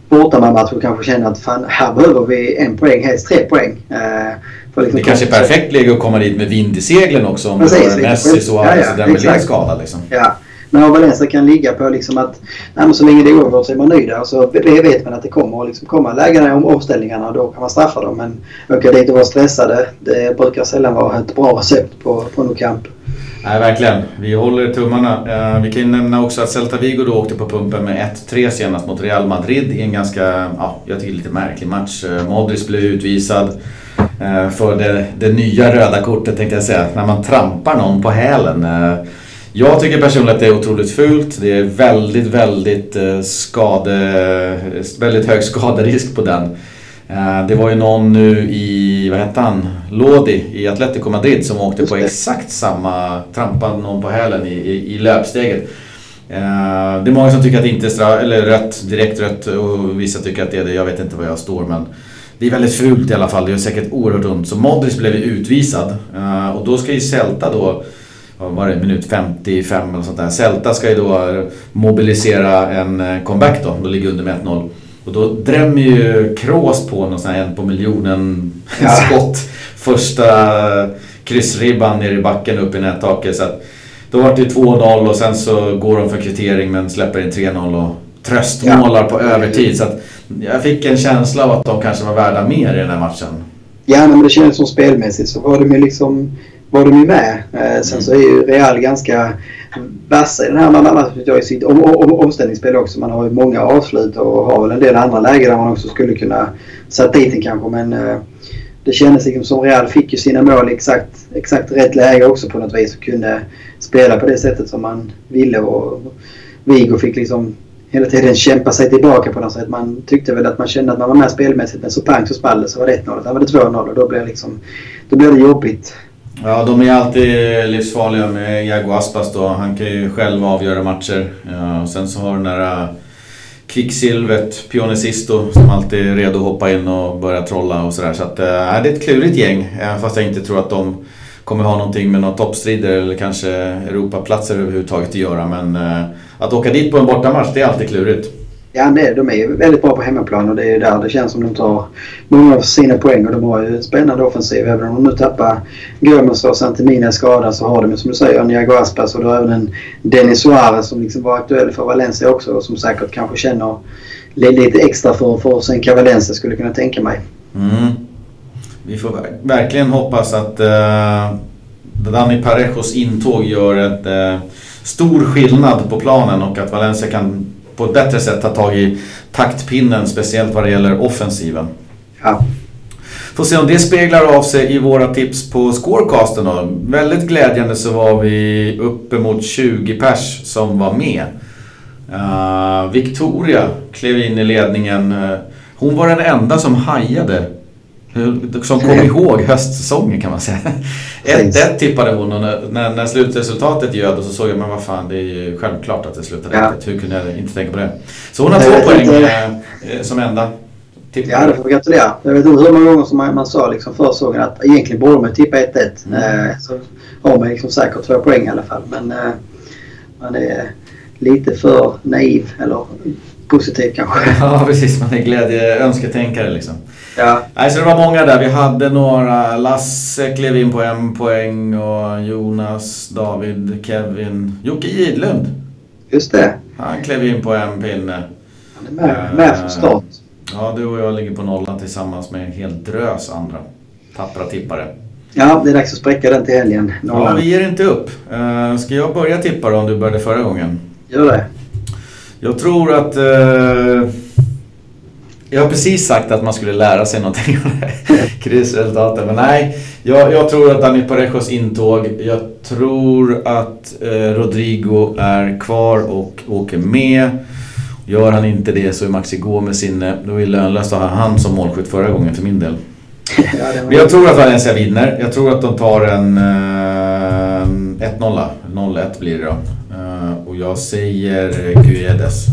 bortamatch och kanske känna att fan, här behöver vi en poäng, helst tre poäng. Uh,
liksom det kanske är perfekt läge att komma dit med vind i seglen också om Precis, du har Messi, Suarez och Dembélé skadad. Liksom.
Ja. Men Valencia kan ligga på liksom att nej, så länge det är oavgjort så är man nöjd. där. Så vet man att det kommer att liksom komma lägen om omställningarna och då kan man straffa dem. Men åka dit och vara stressade det brukar sällan vara ett bra recept på, på någon kamp.
Nej, verkligen. Vi håller tummarna. Eh, vi kan ju nämna också att Celta Vigo då åkte på pumpen med 1-3 senast mot Real Madrid i en ganska, ja, jag tycker lite märklig match. Eh, Modric blev utvisad eh, för det, det, nya röda kortet tänkte jag säga. När man trampar någon på hälen. Jag tycker personligen att det är otroligt fult. Det är väldigt, väldigt eh, skade... Väldigt hög skaderisk på den. Eh, det var ju någon nu i, vad hette han, Lodi i Atletico Madrid som åkte på exakt samma, trampade någon på hälen i, i, i löpsteget. Eh, det är många som tycker att det inte är straff, eller rött, direkt rött och vissa tycker att det är det. Jag vet inte var jag står men det är väldigt fult i alla fall. Det gör säkert oerhört ont. Så Modric blev utvisad och då ska ju Celta då vad var det, minut 55 eller sånt där. Celta ska ju då mobilisera en eh, comeback då. De ligger under med 1-0. Och då drämmer ju Kroos på någon sån här en på miljonen ja. skott. Första kryssribban ner i backen upp i nättaket. Så att då var det 2-0 och sen så går de för kvittering men släpper in 3-0 och tröstmålar ja. på övertid. Så att jag fick en känsla av att de kanske var värda mer i den här matchen.
Ja, men det känns som spelmässigt så var de ju liksom var de ju med. Eh, sen så är ju Real ganska vassa i den här matchen i sitt om, om, omställningsspel också. Man har ju många avslut och har väl en del andra lägen där man också skulle kunna sätta dit den kanske. Men eh, det kändes liksom som Real fick ju sina mål exakt, exakt rätt läge också på något vis och kunde spela på det sättet som man ville. Och Vigo fick liksom hela tiden kämpa sig tillbaka på något sätt. Man tyckte väl att man kände att man var med spelmässigt men så pang så small det så var det 1-0. Där var det 2-0 och då blev, liksom, då blev det jobbigt.
Ja, de är alltid livsfarliga med Jago Aspas då. Han kan ju själv avgöra matcher. Ja, sen så har den där äh, kvicksilvret, Pionicisto, som alltid är redo att hoppa in och börja trolla och sådär. Så att, äh, det är ett klurigt gäng. Även fast jag inte tror att de kommer ha någonting med några toppstrider eller kanske Europaplatser överhuvudtaget att göra. Men äh, att åka dit på en bortamatch, det är alltid klurigt.
Ja, det, de är ju väldigt bra på hemmaplan och det är där det känns som de tar många av sina poäng och de har ju en spännande offensiv. Även om de nu tappar Gomes och Santimina skada så har de ju som du säger Niago Aspas och då har även en Denis Suarez som liksom var aktuell för Valencia också och som säkert kanske känner lite extra för, för Senka Valencia skulle jag kunna tänka mig.
Mm. Vi får verkligen hoppas att uh, Dani Parejos intåg gör ett uh, stor skillnad på planen och att Valencia kan på ett bättre sätt ta tag i taktpinnen, speciellt vad det gäller offensiven.
Ja.
Får se om det speglar av sig i våra tips på scorecasten då. Väldigt glädjande så var vi uppemot 20 pers som var med. Uh, Victoria klev in i ledningen. Uh, hon var den enda som hajade som kom ihåg höstsäsongen kan man säga. 1-1 tippade hon och när, när, slutresultatet göd så såg jag men vad fan det är ju självklart att det slutade ja. Hur kunde jag inte tänka på det? Så hon har två poäng eh, som enda.
Tippare. Ja, det får vi gratulera. Jag vet inte hur många gånger som man, man sa liksom försäsongen att egentligen borde man tippa 1-1. Mm. Eh, så har man liksom säkert två poäng i alla fall. Men eh, man är lite för naiv eller positiv kanske.
Ja, precis. Man är glädje önsketänkare liksom.
Ja.
Nej, så det var många där. Vi hade några. Lasse klev in på en poäng och Jonas, David, Kevin, Jocke Gidlund.
Just det.
Han klev in på en pinne.
Han är med, med från start.
Ja, du och jag ligger på nollan tillsammans med en hel drös andra tappra tippare.
Ja, det är dags att spräcka den till helgen.
Nollan. Ja, vi ger inte upp. Uh, ska jag börja tippa då om du började förra gången?
Gör det.
Jag tror att... Uh, jag har precis sagt att man skulle lära sig någonting av kryssresultaten. Men nej, jag, jag, tror att Dani Parejos intåg. Jag tror att eh, Rodrigo är kvar och åker med. Gör han inte det så är Maxi Gomes inne. Då är det lönlöst att ha han som målskytt förra gången för min del. Men jag tror att Valencia vinner. Jag tror att de tar en eh, 1-0. 0-1 blir det då. Uh, och jag säger Guedes.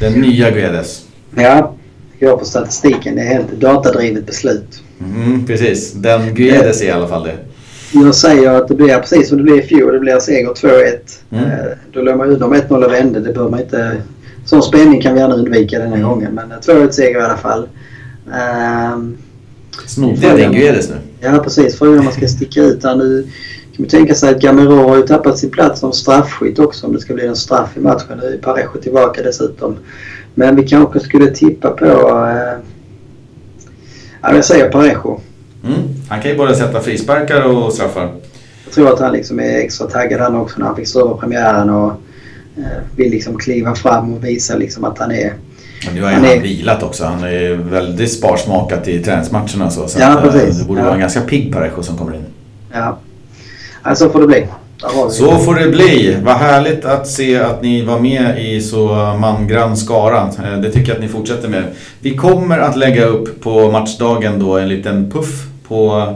Den nya Guedes.
Ja, jag på statistiken. Det är helt datadrivet beslut.
Mm, precis. Den Guedes i alla fall det.
Jag säger att det blir precis som det blev i fjol. Det blir seger 2-1. Mm. Eh, då låg man de 1-0 och vände. Det bör man inte... Sån spänning kan vi gärna undvika den här mm. gången. Men 2-1 seger i alla fall. Um,
Snodde jag din Guedes nu?
Ja, precis. Frågan om man ska sticka ut här nu. Kan man tänka sig att Gamero har ju tappat sin plats som straffskytt också om det ska bli en straff i matchen. Nu är Parejo tillbaka dessutom. Men vi kanske skulle tippa på... Eh, ja, jag säger Parejo.
Mm. Han kan ju både sätta frisparkar och straffar.
Jag tror att han liksom är extra taggad han också när han fick stå premiären och eh, vill liksom kliva fram och visa liksom att han är...
Men nu har han, han är... vilat också. Han är väldigt sparsmakat i träningsmatcherna så. så
ja,
att,
eh, precis.
Det borde
ja.
vara en ganska pigg Parejo som kommer in.
Ja. så får det bli.
Så får det bli. Vad härligt att se att ni var med i så mangrann skara. Eh, det tycker jag att ni fortsätter med. Vi kommer att lägga upp på matchdagen då en liten puff på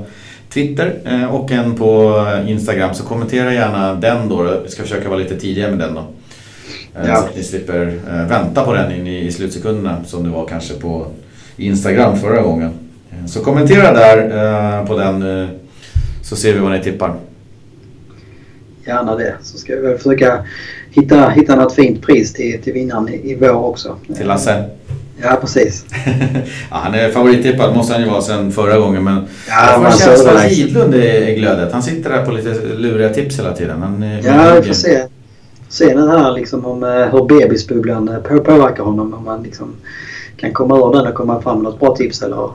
Twitter eh, och en på Instagram. Så kommentera gärna den då. Vi ska försöka vara lite tidigare med den då. Eh, ja. Så att ni slipper vänta på den in i slutsekunderna som det var kanske på Instagram förra gången. Så kommentera där på den så ser vi vad ni tippar
gärna det. Så ska vi försöka hitta, hitta något fint pris till, till vinnaren i, i vår också.
Till Lasse?
Ja, precis.
ja, han är favorittippad måste han ju vara sen förra gången. Men
ja,
jag får en känsla att Gidlund är glödet. Han sitter där på lite luriga tips hela tiden. Han
ja, vi får se. Se den här liksom om eh, hur bebisbubblan eh, påverkar honom. Om man liksom kan komma ur den och komma fram med något bra tips eller uh,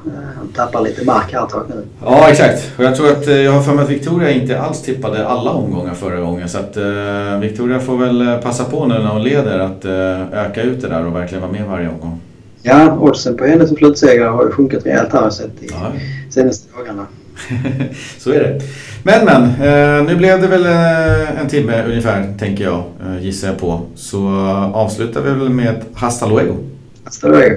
tappar lite mark här ett tag nu.
Ja exakt. Och jag tror att jag har för mig att Victoria inte alls tippade alla omgångar förra gången. Så att uh, Victoria får väl passa på nu när hon leder att uh, öka ut det där och verkligen vara med varje omgång.
Ja, oddsen på henne som slutsegrare har ju sjunkit rejält här sett i ja. senaste dagarna.
så är det. Men men, eh, nu blev det väl eh, en timme ungefär tänker jag, eh, gissar jag på. Så avslutar vi väl med ett hasta luego.
Hasta luego.